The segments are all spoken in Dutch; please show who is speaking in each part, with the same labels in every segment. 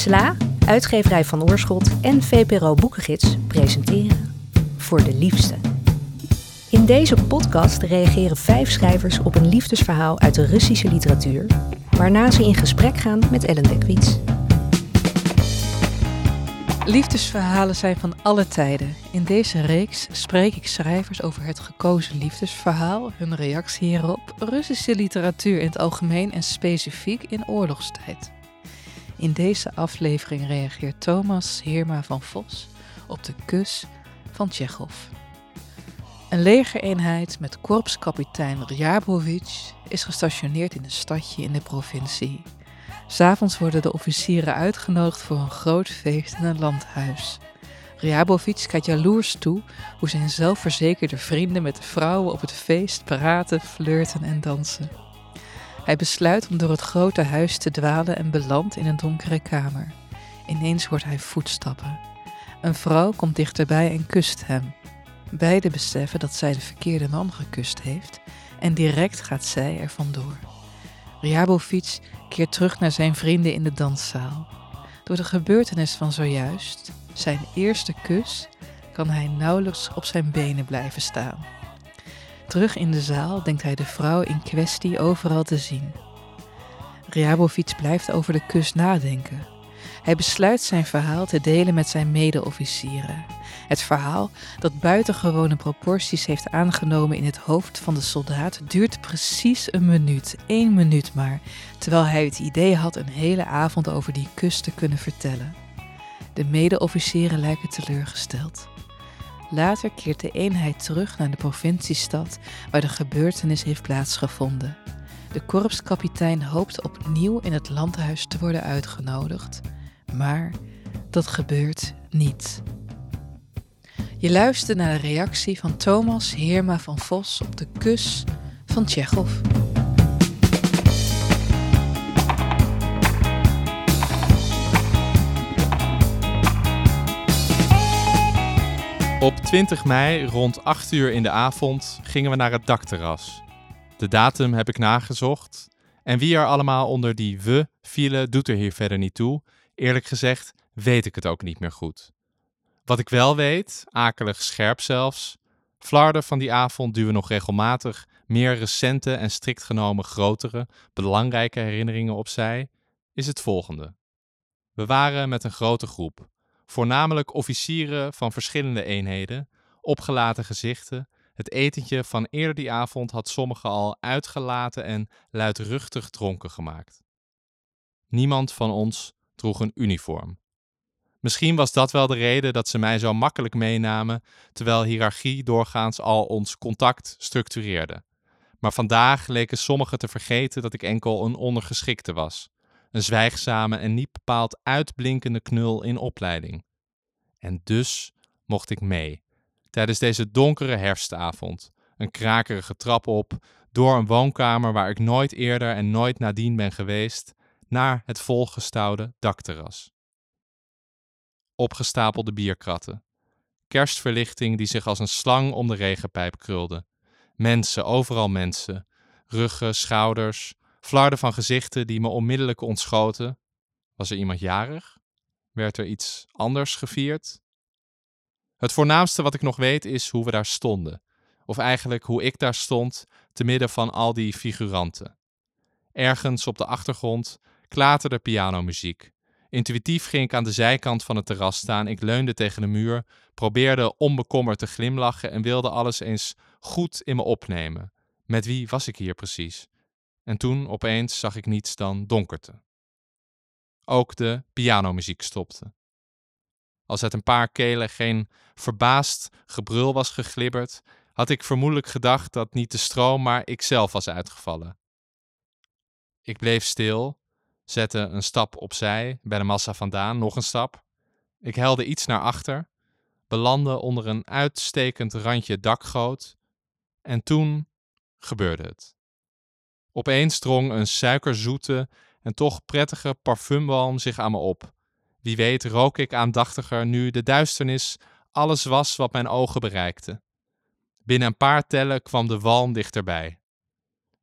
Speaker 1: SLA, uitgeverij van Oorschot en VPRO Boekengids presenteren Voor de Liefste. In deze podcast reageren vijf schrijvers op een liefdesverhaal uit de Russische literatuur, waarna ze in gesprek gaan met Ellen Dekwits.
Speaker 2: Liefdesverhalen zijn van alle tijden. In deze reeks spreek ik schrijvers over het gekozen liefdesverhaal, hun reactie hierop, Russische literatuur in het algemeen en specifiek in oorlogstijd. In deze aflevering reageert Thomas Heerma van Vos op de kus van Tsjechov. Een legereenheid met korpskapitein Ryabovich is gestationeerd in een stadje in de provincie. S'avonds worden de officieren uitgenodigd voor een groot feest in een landhuis. Ryabovich kijkt jaloers toe hoe zijn zelfverzekerde vrienden met de vrouwen op het feest praten, flirten en dansen. Hij besluit om door het grote huis te dwalen en belandt in een donkere kamer. Ineens hoort hij voetstappen. Een vrouw komt dichterbij en kust hem. Beiden beseffen dat zij de verkeerde man gekust heeft en direct gaat zij er vandoor. Ryabovich keert terug naar zijn vrienden in de danszaal. Door de gebeurtenis van zojuist, zijn eerste kus, kan hij nauwelijks op zijn benen blijven staan. Terug in de zaal denkt hij de vrouw in kwestie overal te zien. Ryabovich blijft over de kus nadenken. Hij besluit zijn verhaal te delen met zijn mede-officieren. Het verhaal, dat buitengewone proporties heeft aangenomen in het hoofd van de soldaat, duurt precies een minuut, één minuut maar, terwijl hij het idee had een hele avond over die kus te kunnen vertellen. De mede-officieren lijken teleurgesteld. Later keert de eenheid terug naar de provinciestad waar de gebeurtenis heeft plaatsgevonden. De korpskapitein hoopt opnieuw in het landhuis te worden uitgenodigd, maar dat gebeurt niet. Je luistert naar de reactie van Thomas Heerma van Vos op de kus van Tsjechov.
Speaker 3: Op 20 mei rond 8 uur in de avond gingen we naar het dakterras. De datum heb ik nagezocht. En wie er allemaal onder die we vielen, doet er hier verder niet toe. Eerlijk gezegd weet ik het ook niet meer goed. Wat ik wel weet, akelig scherp zelfs, flarden van die avond duwen nog regelmatig meer recente en strikt genomen grotere, belangrijke herinneringen opzij, is het volgende. We waren met een grote groep, voornamelijk officieren van verschillende eenheden, opgelaten gezichten. Het etentje van eerder die avond had sommigen al uitgelaten en luidruchtig dronken gemaakt. Niemand van ons droeg een uniform. Misschien was dat wel de reden dat ze mij zo makkelijk meenamen, terwijl hiërarchie doorgaans al ons contact structureerde. Maar vandaag leken sommigen te vergeten dat ik enkel een ondergeschikte was, een zwijgzame en niet bepaald uitblinkende knul in opleiding. En dus mocht ik mee, tijdens deze donkere herfstavond, een krakerige trap op, door een woonkamer waar ik nooit eerder en nooit nadien ben geweest, naar het volgestouwde dakterras opgestapelde bierkratten. Kerstverlichting die zich als een slang om de regenpijp krulde. Mensen, overal mensen. Ruggen, schouders, flarden van gezichten die me onmiddellijk ontschoten. Was er iemand jarig? Werd er iets anders gevierd? Het voornaamste wat ik nog weet is hoe we daar stonden. Of eigenlijk hoe ik daar stond, te midden van al die figuranten. Ergens op de achtergrond klaterde pianomuziek. Intuïtief ging ik aan de zijkant van het terras staan. Ik leunde tegen de muur, probeerde onbekommerd te glimlachen en wilde alles eens goed in me opnemen. Met wie was ik hier precies? En toen opeens zag ik niets dan donkerte. Ook de pianomuziek stopte. Als uit een paar kelen geen verbaasd gebrul was geglibberd, had ik vermoedelijk gedacht dat niet de stroom, maar ikzelf was uitgevallen. Ik bleef stil zette een stap opzij, bij de massa vandaan, nog een stap. Ik helde iets naar achter, belandde onder een uitstekend randje dakgoot en toen gebeurde het. Opeens drong een suikerzoete en toch prettige parfumbalm zich aan me op. Wie weet rook ik aandachtiger nu de duisternis alles was wat mijn ogen bereikte. Binnen een paar tellen kwam de walm dichterbij.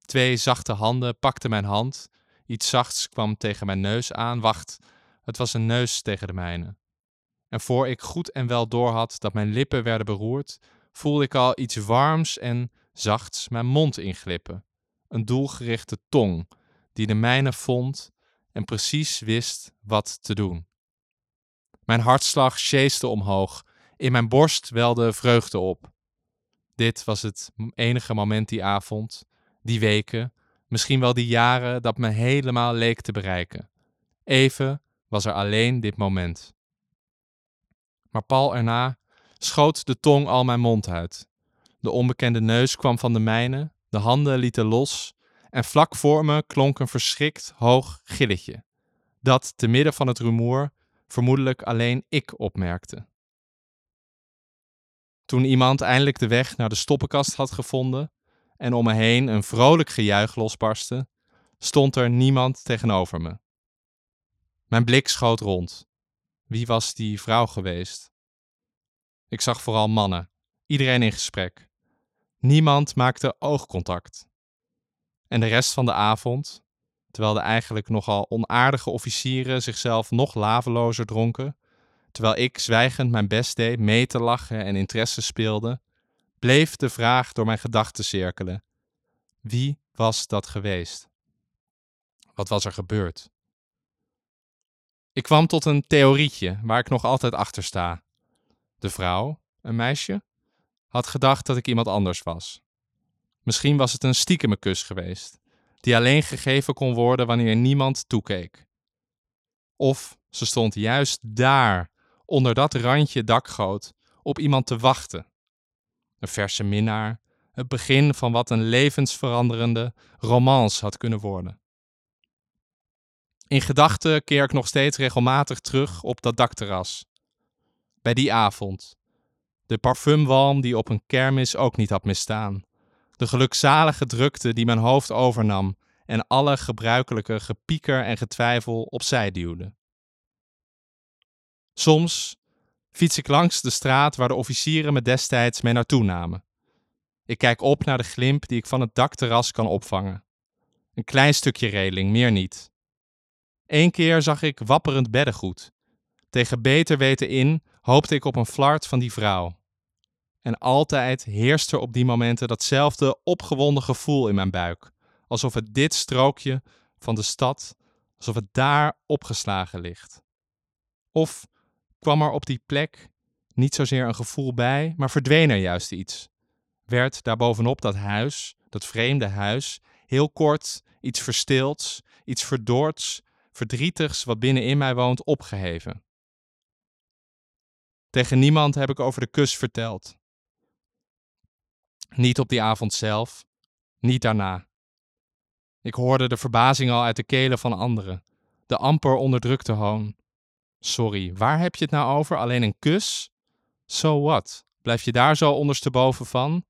Speaker 3: Twee zachte handen pakten mijn hand Iets zachts kwam tegen mijn neus aan. Wacht, Het was een neus tegen de mijne. En voor ik goed en wel doorhad dat mijn lippen werden beroerd, voelde ik al iets warms en zachts mijn mond inglippen. Een doelgerichte tong die de mijne vond en precies wist wat te doen. Mijn hartslag sjeeste omhoog, in mijn borst welde vreugde op. Dit was het enige moment die avond, die weken, misschien wel die jaren dat me helemaal leek te bereiken. Even was er alleen dit moment. Maar pal erna schoot de tong al mijn mond uit. De onbekende neus kwam van de mijne, de handen lieten los en vlak voor me klonk een verschrikt hoog gilletje, dat te midden van het rumoer vermoedelijk alleen ik opmerkte. Toen iemand eindelijk de weg naar de stoppenkast had gevonden en om me heen een vrolijk gejuich losbarstte, stond er niemand tegenover me. Mijn blik schoot rond. Wie was die vrouw geweest? Ik zag vooral mannen, iedereen in gesprek. Niemand maakte oogcontact. En de rest van de avond, terwijl de eigenlijk nogal onaardige officieren zichzelf nog lavelozer dronken, terwijl ik zwijgend mijn best deed mee te lachen en interesse speelde, bleef de vraag door mijn gedachten cirkelen: wie was dat geweest? Wat was er gebeurd? Ik kwam tot een theorietje waar ik nog altijd achter sta. De vrouw, een meisje, had gedacht dat ik iemand anders was. Misschien was het een stiekeme kus geweest, die alleen gegeven kon worden wanneer niemand toekeek. Of ze stond juist daar, onder dat randje dakgoot, op iemand te wachten. Een verse minnaar, het begin van wat een levensveranderende romance had kunnen worden. In gedachten keer ik nog steeds regelmatig terug op dat dakterras. Bij die avond. De parfumwalm die op een kermis ook niet had misstaan. De gelukzalige drukte die mijn hoofd overnam en alle gebruikelijke gepieker en getwijfel opzij duwde. Soms fiets ik langs de straat waar de officieren me destijds mee naartoe namen. Ik kijk op naar de glimp die ik van het dakterras kan opvangen. Een klein stukje reling, meer niet. Eén keer zag ik wapperend beddengoed. Tegen beter weten in hoopte ik op een flart van die vrouw. En altijd heerst er op die momenten datzelfde opgewonden gevoel in mijn buik. Alsof het dit strookje van de stad, alsof het daar opgeslagen ligt. Of kwam er op die plek niet zozeer een gevoel bij, maar verdween er juist iets. Werd daarbovenop dat huis, dat vreemde huis, heel kort iets verstilds, iets verdoords, verdrietigs wat binnenin mij woont opgeheven. Tegen niemand heb ik over de kus verteld. Niet op die avond zelf, niet daarna. Ik hoorde de verbazing al uit de kelen van anderen, de amper onderdrukte hoon. Sorry, waar heb je het nou over? Alleen een kus? So what? Blijf je daar zo ondersteboven van?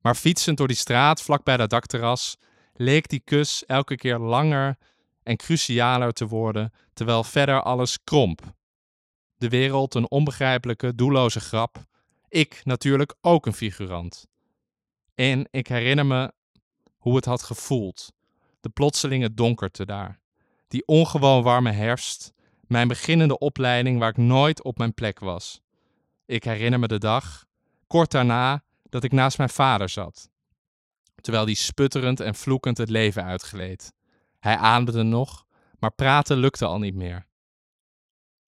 Speaker 3: Maar fietsend door die straat vlakbij dat dakterras leek die kus elke keer langer en crucialer te worden, terwijl verder alles kromp. De wereld een onbegrijpelijke, doelloze grap. Ik natuurlijk ook een figurant. En ik herinner me hoe het had gevoeld, de plotselinge donkerte daar, die ongewoon warme herfst, mijn beginnende opleiding waar ik nooit op mijn plek was. Ik herinner me de dag, kort daarna, dat ik naast mijn vader zat, terwijl die sputterend en vloekend het leven uitgleed. Hij ademde nog, maar praten lukte al niet meer.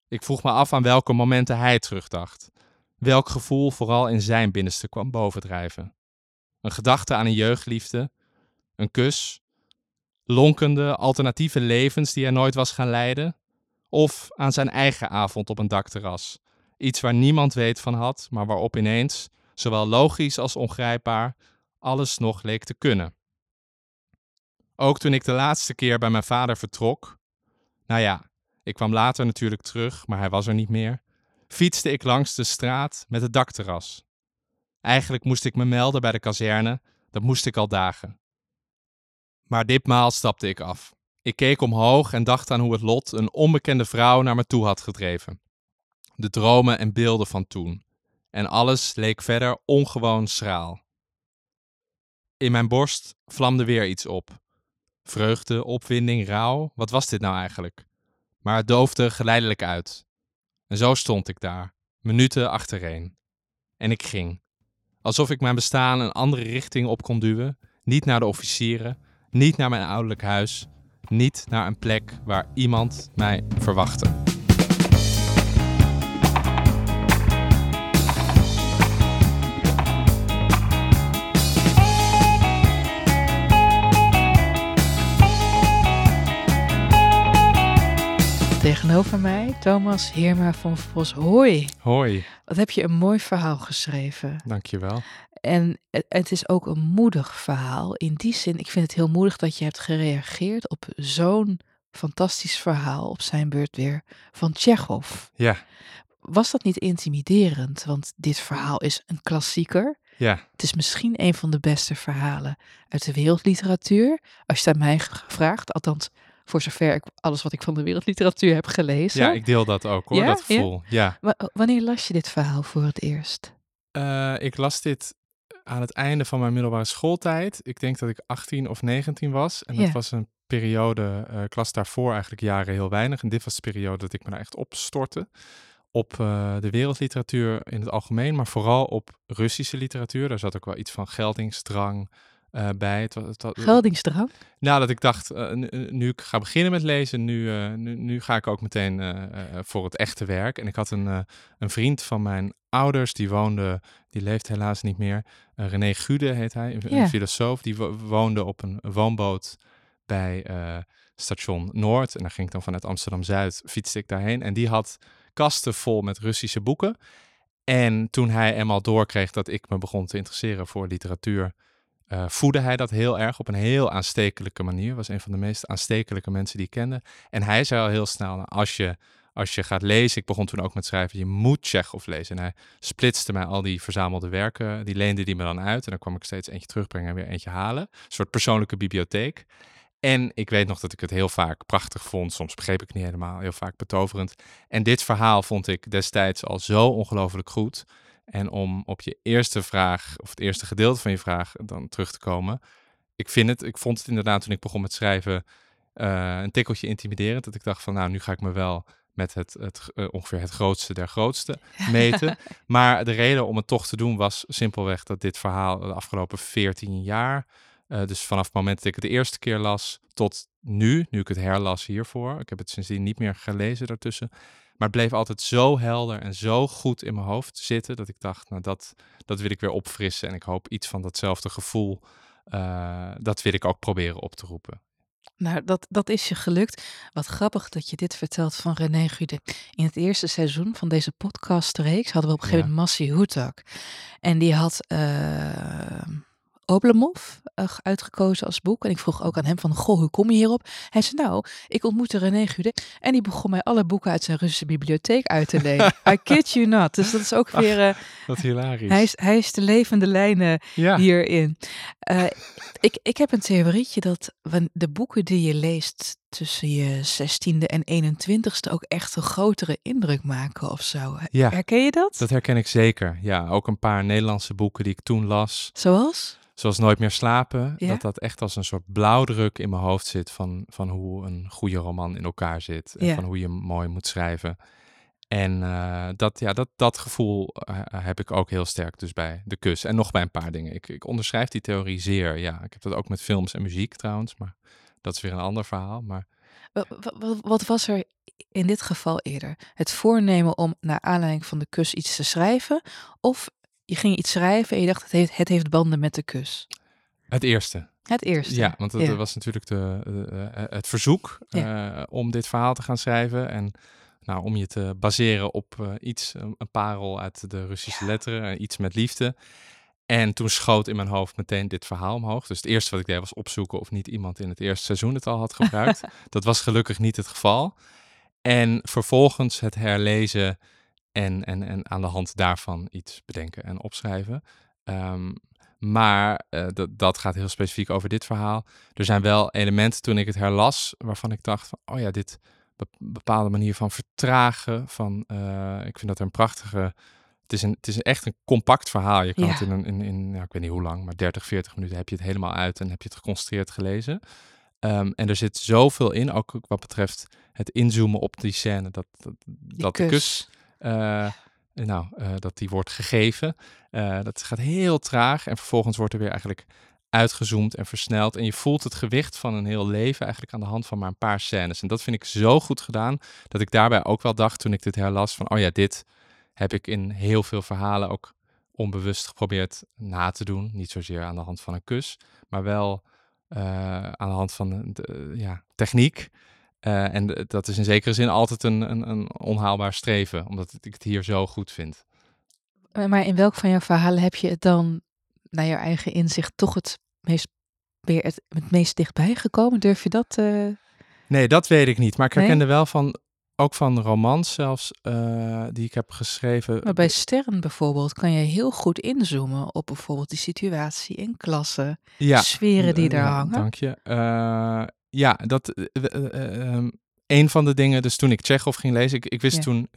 Speaker 3: Ik vroeg me af aan welke momenten hij terugdacht. Welk gevoel vooral in zijn binnenste kwam bovendrijven. Een gedachte aan een jeugdliefde, een kus, lonkende, alternatieve levens die hij nooit was gaan leiden, of aan zijn eigen avond op een dakterras. Iets waar niemand weet van had, maar waarop ineens, zowel logisch als ongrijpbaar, alles nog leek te kunnen. Ook toen ik de laatste keer bij mijn vader vertrok, nou ja, ik kwam later natuurlijk terug, maar hij was er niet meer, fietste ik langs de straat met het dakterras. Eigenlijk moest ik me melden bij de kazerne, dat moest ik al dagen. Maar ditmaal stapte ik af. Ik keek omhoog en dacht aan hoe het lot een onbekende vrouw naar me toe had gedreven. De dromen en beelden van toen. En alles leek verder ongewoon schraal. In mijn borst vlamde weer iets op. Vreugde, opwinding, rouw, wat was dit nou eigenlijk? Maar het doofde geleidelijk uit. En zo stond ik daar, minuten achtereen. En ik ging. Alsof ik mijn bestaan een andere richting op kon duwen. Niet naar de officieren, niet naar mijn ouderlijk huis, niet naar een plek waar iemand mij verwachtte.
Speaker 2: Tegenover mij Thomas Heerma van Vos. Hoi,
Speaker 3: Hoi,
Speaker 2: wat heb je een mooi verhaal geschreven.
Speaker 3: dankjewel.
Speaker 2: En het, is ook een moedig verhaal. In die zin, ik vind het heel moedig dat je hebt gereageerd op zo'n fantastisch verhaal op zijn beurt weer van Tsjechov.
Speaker 3: Ja,
Speaker 2: Was dat niet intimiderend? Want dit verhaal is een klassieker.
Speaker 3: ja,
Speaker 2: Het is misschien een van de beste verhalen uit de wereldliteratuur. Als je het aan mij vraagt, althans voor zover ik alles wat ik van de wereldliteratuur heb gelezen.
Speaker 3: ja, ik deel dat ook hoor,
Speaker 2: Ja?
Speaker 3: dat gevoel. Ja.
Speaker 2: Wa- wanneer las je dit verhaal voor het eerst?
Speaker 3: Eh, ik las dit aan het einde van mijn middelbare schooltijd. Ik denk dat ik 18 of 19 was. En dat was een periode, eh, ik las daarvoor eigenlijk jaren heel weinig. En dit was de periode dat ik me daar echt op stortte. Op eh, de wereldliteratuur in het algemeen, maar vooral op Russische literatuur. Daar zat ook wel iets van geldingsdrang eh, bij. Het, het,
Speaker 2: Geldingsdrang?
Speaker 3: nou, dat ik dacht, eh, nu, nu ik ga beginnen met lezen, nu, eh, nu, nu ga ik ook meteen voor het echte werk. En ik had een, een vriend van mijn ouders, die woonde, die leeft helaas niet meer. René Gude heet hij, een, filosoof. Die wo- woonde op een woonboot bij station Noord. En dan ging ik dan vanuit Amsterdam-Zuid, fietste ik daarheen. En die had kasten vol met Russische boeken. En toen hij eenmaal doorkreeg dat ik me begon te interesseren voor literatuur, eh, voedde hij dat heel erg op een heel aanstekelijke manier. Was een van de meest aanstekelijke mensen die ik kende. En hij zei al heel snel, nou, als je, als je gaat lezen, ik begon toen ook met schrijven, je moet Tsjechov lezen. En hij splitste mij al die verzamelde werken, die leende die me dan uit. En dan kwam ik steeds eentje terugbrengen en weer eentje halen. Een soort persoonlijke bibliotheek. En ik weet nog dat ik het heel vaak prachtig vond. Soms begreep ik het niet helemaal, heel vaak betoverend. En dit verhaal vond ik destijds al zo ongelooflijk goed. En om op je eerste vraag, of het eerste gedeelte van je vraag dan terug te komen. Ik vind het, ik vond het inderdaad toen ik begon met schrijven eh, een tikkeltje intimiderend. Dat ik dacht van nou, nu ga ik me wel met het, het eh, ongeveer het grootste der grootste meten. maar de reden om het toch te doen was simpelweg dat dit verhaal de afgelopen 14 jaar, eh, dus vanaf het moment dat ik het de eerste keer las tot nu, nu ik het herlas hiervoor. Ik heb het sindsdien niet meer gelezen daartussen. Maar het bleef altijd zo helder en zo goed in mijn hoofd zitten dat ik dacht, nou dat, dat wil ik weer opfrissen. En ik hoop iets van datzelfde gevoel, eh, dat wil ik ook proberen op te roepen.
Speaker 2: Nou, dat, dat is je gelukt. Wat grappig dat je dit vertelt van René Gude. In het eerste seizoen van deze podcastreeks hadden we op een gegeven
Speaker 3: Ja.
Speaker 2: moment Massi Hutak. En die had eh Oblomov eh, uitgekozen als boek. En ik vroeg ook aan hem van, goh, hoe kom je hierop? Hij zei, nou, ik ontmoette René Gude en die begon mij alle boeken uit zijn Russische bibliotheek uit te lenen. I kid you not. Dus dat is ook weer, eh,
Speaker 3: Wat hilarisch.
Speaker 2: hij, is, hij is de levende lijnen
Speaker 3: ja.
Speaker 2: hierin. Eh, ik, ik heb een theorietje dat de boeken die je leest tussen je 16e en 21ste ook echt een grotere indruk maken of zo.
Speaker 3: Ja.
Speaker 2: Herken je dat?
Speaker 3: Dat herken ik zeker. Ja, ook een paar Nederlandse boeken die ik toen las.
Speaker 2: Zoals?
Speaker 3: Zoals Nooit meer slapen.
Speaker 2: Ja?
Speaker 3: Dat dat echt als een soort blauwdruk in mijn hoofd zit van, van hoe een goede roman in elkaar zit. En
Speaker 2: Ja.
Speaker 3: van hoe je mooi moet schrijven. En eh, dat, ja, dat, dat gevoel eh, heb ik ook heel sterk dus bij De Kus. En nog bij een paar dingen. Ik, ik onderschrijf die theorie zeer. Ja, ik heb dat ook met films en muziek trouwens. Maar dat is weer een ander verhaal. Maar
Speaker 2: Wa- wa- wa- Wat was er in dit geval eerder? Het voornemen om naar aanleiding van de kus iets te schrijven? Of je ging iets schrijven en je dacht, het heeft, het heeft banden met de kus?
Speaker 3: het eerste.
Speaker 2: Het eerste.
Speaker 3: Ja, want dat
Speaker 2: Ja.
Speaker 3: was natuurlijk de, de- eh, het verzoek eh, om dit verhaal te gaan schrijven. En nou, om je te baseren op eh, iets, een, parel uit de Russische letteren, eh, iets met liefde. En toen schoot in mijn hoofd meteen dit verhaal omhoog. Dus het eerste wat ik deed was opzoeken of niet iemand in het eerste seizoen het al had gebruikt. dat was gelukkig niet het geval. En vervolgens het herlezen en, en, en aan de hand daarvan iets bedenken en opschrijven. Ehm, maar eh, dat, dat gaat heel specifiek over dit verhaal. Er zijn wel elementen toen ik het herlas waarvan ik dacht van, oh ja, dit be- bepaalde manier van vertragen. Van, eh, ik vind dat een prachtige. Het is, een, het is echt een compact verhaal. Je kan
Speaker 2: Ja.
Speaker 3: het in, een, in, in ja, ik weet niet hoe lang, maar 30, 40 minuten heb je het helemaal uit en heb je het geconcentreerd gelezen. Ehm, en er zit zoveel in, ook wat betreft het inzoomen op die scène, dat, dat, dat de kus, uh, nou, uh, dat die wordt gegeven. Uh, dat gaat heel traag en vervolgens wordt er weer eigenlijk uitgezoomd en versneld. En je voelt het gewicht van een heel leven eigenlijk aan de hand van maar een paar scènes. En dat vind ik zo goed gedaan, dat ik daarbij ook wel dacht toen ik dit herlas van, oh ja, dit heb ik in heel veel verhalen ook onbewust geprobeerd na te doen. Niet zozeer aan de hand van een kus, maar wel aan de hand van de, ja, techniek. Uh, en dat is in zekere zin altijd een, een, een, onhaalbaar streven, omdat ik het hier zo goed vind.
Speaker 2: Maar in welk van jouw verhalen heb je het dan, naar je eigen inzicht, toch het meest, weer het, het meest dichtbij gekomen? Durf je dat? Uh...
Speaker 3: Nee, dat weet ik niet. Maar ik herkende nee? wel van ook van romans zelfs, uh, die ik heb geschreven.
Speaker 2: Maar bij Sterren bijvoorbeeld kan je heel goed inzoomen op bijvoorbeeld die situatie in klassen,
Speaker 3: ja,
Speaker 2: sferen die daar
Speaker 3: ja,
Speaker 2: hangen.
Speaker 3: Dank je. Ja, dat uh, een van de dingen, dus toen ik Tsjechov ging lezen, ik, ik wist
Speaker 2: Ja.
Speaker 3: toen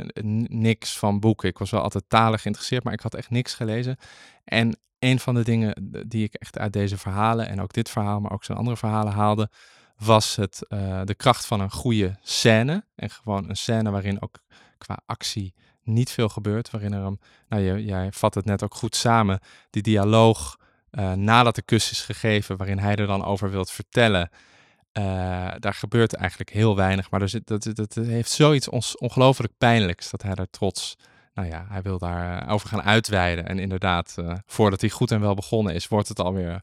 Speaker 3: niks van boeken. Ik was wel altijd talig geïnteresseerd, maar ik had echt niks gelezen. En een van de dingen die ik echt uit deze verhalen en ook dit verhaal, maar ook zijn andere verhalen haalde, was het uh, de kracht van een goede scène. En gewoon een scène waarin ook qua actie niet veel gebeurt. Waarin er een, nou je, jij vat het net ook goed samen, die dialoog uh, nadat de kus is gegeven, waarin hij er dan over wilt vertellen. Uh, daar gebeurt eigenlijk heel weinig, maar er zit, dat, dat, dat heeft zoiets ons, ongelooflijk pijnlijks dat hij daar trots, nou ja, hij wil daar over gaan uitweiden. En inderdaad, voordat hij goed en wel begonnen is, wordt het alweer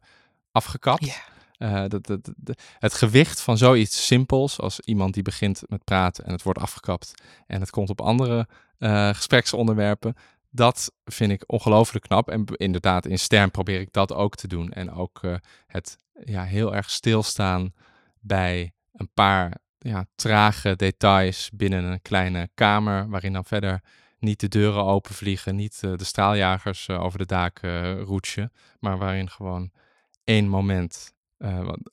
Speaker 3: afgekapt. Uh, dat, dat, dat, het gewicht van zoiets simpels als iemand die begint met praten en het wordt afgekapt en het komt op andere uh, gespreksonderwerpen, dat vind ik ongelooflijk knap. En inderdaad, in Stern probeer ik dat ook te doen. En ook uh, het ja, heel erg stilstaan bij een paar ja, trage details binnen een kleine kamer, waarin dan verder niet de deuren openvliegen, niet de straaljagers over de daken roetsen, maar waarin gewoon één moment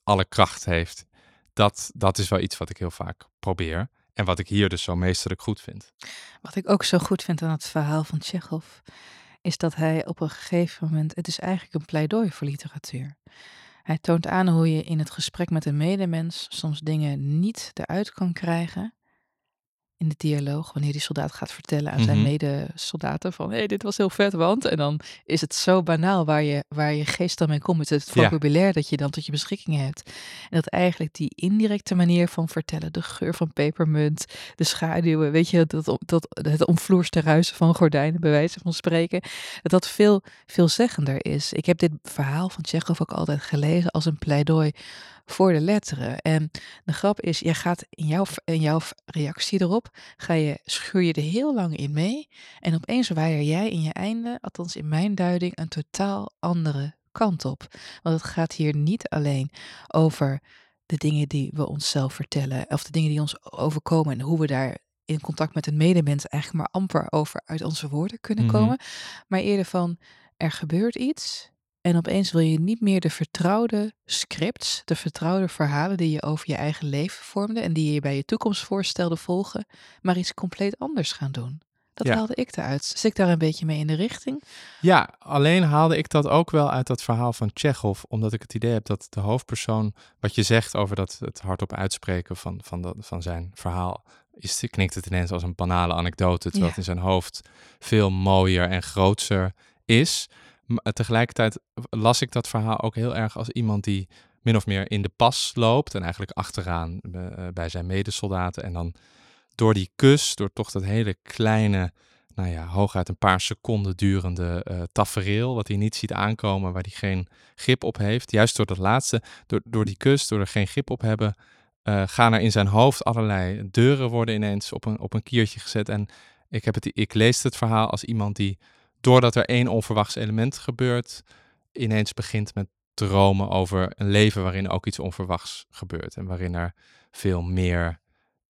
Speaker 3: alle kracht heeft. Dat, dat is wel iets wat ik heel vaak probeer. En wat ik hier dus zo meesterlijk goed vind.
Speaker 2: Wat ik ook zo goed vind aan het verhaal van Tsjechov, is dat hij op een gegeven moment, het is eigenlijk een pleidooi voor literatuur. Hij toont aan hoe je in het gesprek met een medemens soms dingen niet eruit kan krijgen in de dialoog, wanneer die soldaat gaat vertellen aan zijn
Speaker 3: Mhm.
Speaker 2: medesoldaten van hé, hey, dit was heel vet, want en dan is het zo banaal waar je, waar je geest dan mee komt, het
Speaker 3: Ja.
Speaker 2: vocabulaire dat je dan tot je beschikking hebt. En dat eigenlijk die indirecte manier van vertellen, de geur van pepermunt, de schaduwen, weet je, dat, dat, het omvloerste ruisen van gordijnen, bij wijze van spreken, dat dat veel veelzeggender is. Ik heb dit verhaal van Tsjechov ook altijd gelezen als een pleidooi voor de letteren. En de grap is, jij gaat in jouw, in jouw reactie erop, ga je, schuur je er heel lang in mee. En opeens weier jij in je einde, althans in mijn duiding, een totaal andere kant op. Want het gaat hier niet alleen over de dingen die we onszelf vertellen, of de dingen die ons overkomen en hoe we daar in contact met een medemens eigenlijk maar amper over uit onze woorden kunnen
Speaker 3: Mhm.
Speaker 2: komen. Maar eerder van, er gebeurt iets en opeens wil je niet meer de vertrouwde scripts, de vertrouwde verhalen die je over je eigen leven vormde en die je bij je toekomst voorstelde volgen, maar iets compleet anders gaan doen. Dat
Speaker 3: Ja.
Speaker 2: haalde ik eruit. Zit ik daar een beetje mee in de richting?
Speaker 3: Ja, alleen haalde ik dat ook wel uit dat verhaal van Tsjechov, omdat ik het idee heb dat de hoofdpersoon, wat je zegt over dat het hardop uitspreken van, van, dat, van zijn verhaal, is, klinkt het ineens als een banale anekdote, terwijl
Speaker 2: Ja.
Speaker 3: het in zijn hoofd veel mooier en grootser is. Maar tegelijkertijd las ik dat verhaal ook heel erg als iemand die min of meer in de pas loopt en eigenlijk achteraan eh, bij zijn medesoldaten en dan door die kus, door toch dat hele kleine nou ja, hooguit een paar seconden durende tafereel, wat hij niet ziet aankomen, waar hij geen grip op heeft. Juist door dat laatste, door, door die kus, door er geen grip op hebben, gaan er in zijn hoofd allerlei deuren worden ineens op een, op een kiertje gezet. En ik, heb het, ik lees het verhaal als iemand die, doordat er één onverwachts element gebeurt, ineens begint met dromen over een leven waarin ook iets onverwachts gebeurt. En waarin er veel meer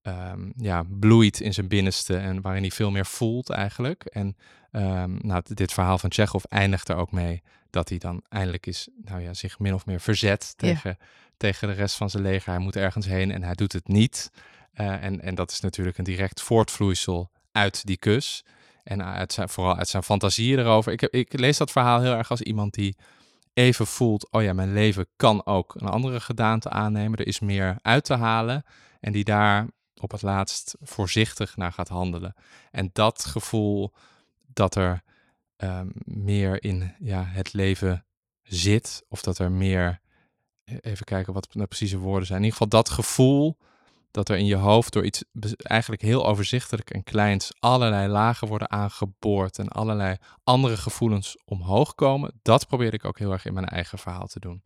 Speaker 3: um, ja, bloeit in zijn binnenste en waarin hij veel meer voelt eigenlijk. En um, nou, dit verhaal van Tsjechov eindigt er ook mee dat hij dan eindelijk is, nou ja, zich min of meer verzet tegen, ja. tegen de rest van zijn leger. Hij moet ergens heen en hij doet het niet. Uh, en, en dat is natuurlijk een direct voortvloeisel uit die kus. En zijn, vooral uit zijn fantasieën erover. Ik, ik lees dat verhaal heel erg als iemand die even voelt, oh ja, mijn leven kan ook een andere gedaante aannemen. Er is meer uit te halen. En die daar op het laatst voorzichtig naar gaat handelen. En dat gevoel dat er ehm, meer in ja, het leven zit, of dat er meer, e-, even kijken wat de precieze woorden zijn. In ieder geval dat gevoel dat er in je hoofd door iets eigenlijk heel overzichtelijk en kleins allerlei lagen worden aangeboord en allerlei andere gevoelens omhoog komen. Dat probeer ik ook heel erg in mijn eigen verhaal te doen.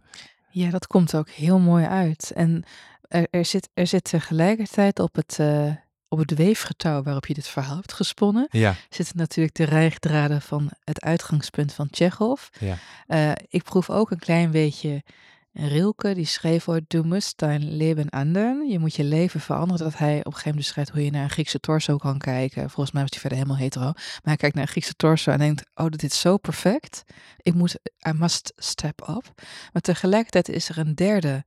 Speaker 2: Ja, dat komt ook heel mooi uit. En er, er, zit, er zit tegelijkertijd op het, uh, op het weefgetouw waarop je dit verhaal hebt gesponnen,
Speaker 3: ja.
Speaker 2: zitten natuurlijk de rijgdraden van het uitgangspunt van Tsjechov.
Speaker 3: Ja.
Speaker 2: Uh, ik proef ook een klein beetje Rilke, die schreef ooit, du musst dein Leben ändern. Je moet je leven veranderen. Dat hij op een gegeven moment beschrijft hoe je naar een Griekse torso kan kijken. Volgens mij was hij verder helemaal hetero. Maar hij kijkt naar een Griekse torso en denkt, oh, dit is zo perfect. Ik moet, I must step up. Maar tegelijkertijd is er een derde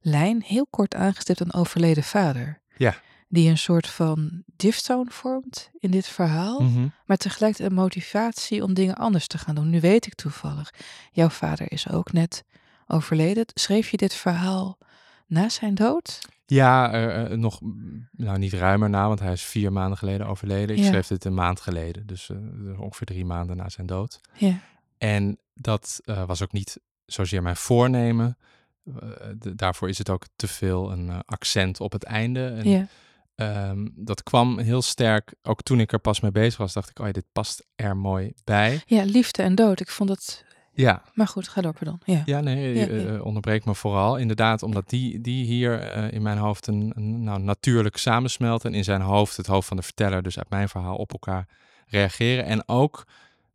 Speaker 2: lijn, heel kort aangestipt, een overleden vader.
Speaker 3: Ja.
Speaker 2: Die een soort van diftone vormt in dit verhaal.
Speaker 3: Mhm.
Speaker 2: Maar tegelijkertijd een motivatie om dingen anders te gaan doen. Nu weet ik toevallig, jouw vader is ook net overleden. Schreef je dit verhaal na zijn dood?
Speaker 3: Ja, uh, uh, nog mm, nou, niet ruimer na, want hij is vier maanden geleden overleden. Ik
Speaker 2: Ja.
Speaker 3: schreef dit een maand geleden, dus uh, ongeveer drie maanden na zijn dood.
Speaker 2: Ja.
Speaker 3: En dat uh, was ook niet zozeer mijn voornemen. De, daarvoor is het ook te veel een accent op het einde. En,
Speaker 2: Ja.
Speaker 3: um, dat kwam heel sterk, ook toen ik er pas mee bezig was, dacht ik, oh ja, dit past er mooi bij.
Speaker 2: ja, liefde en dood. Ik vond het...
Speaker 3: Ja,
Speaker 2: Maar goed, ga door, pardon. Ja.
Speaker 3: ja nee,
Speaker 2: Ja, ja.
Speaker 3: eh, onderbreek me vooral. Inderdaad, omdat die, die hier eh, in mijn hoofd een, een nou, natuurlijk samensmelten. En in zijn hoofd, het hoofd van de verteller, dus uit mijn verhaal op elkaar reageren. En ook,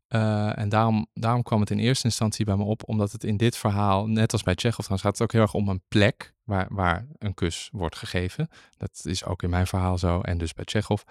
Speaker 3: eh, en daarom, daarom kwam het in eerste instantie bij me op, omdat het in dit verhaal, net als bij Tsjechov trouwens, gaat het ook heel erg om een plek waar, waar een kus wordt gegeven. Dat is ook in mijn verhaal zo en dus bij Tsjechov.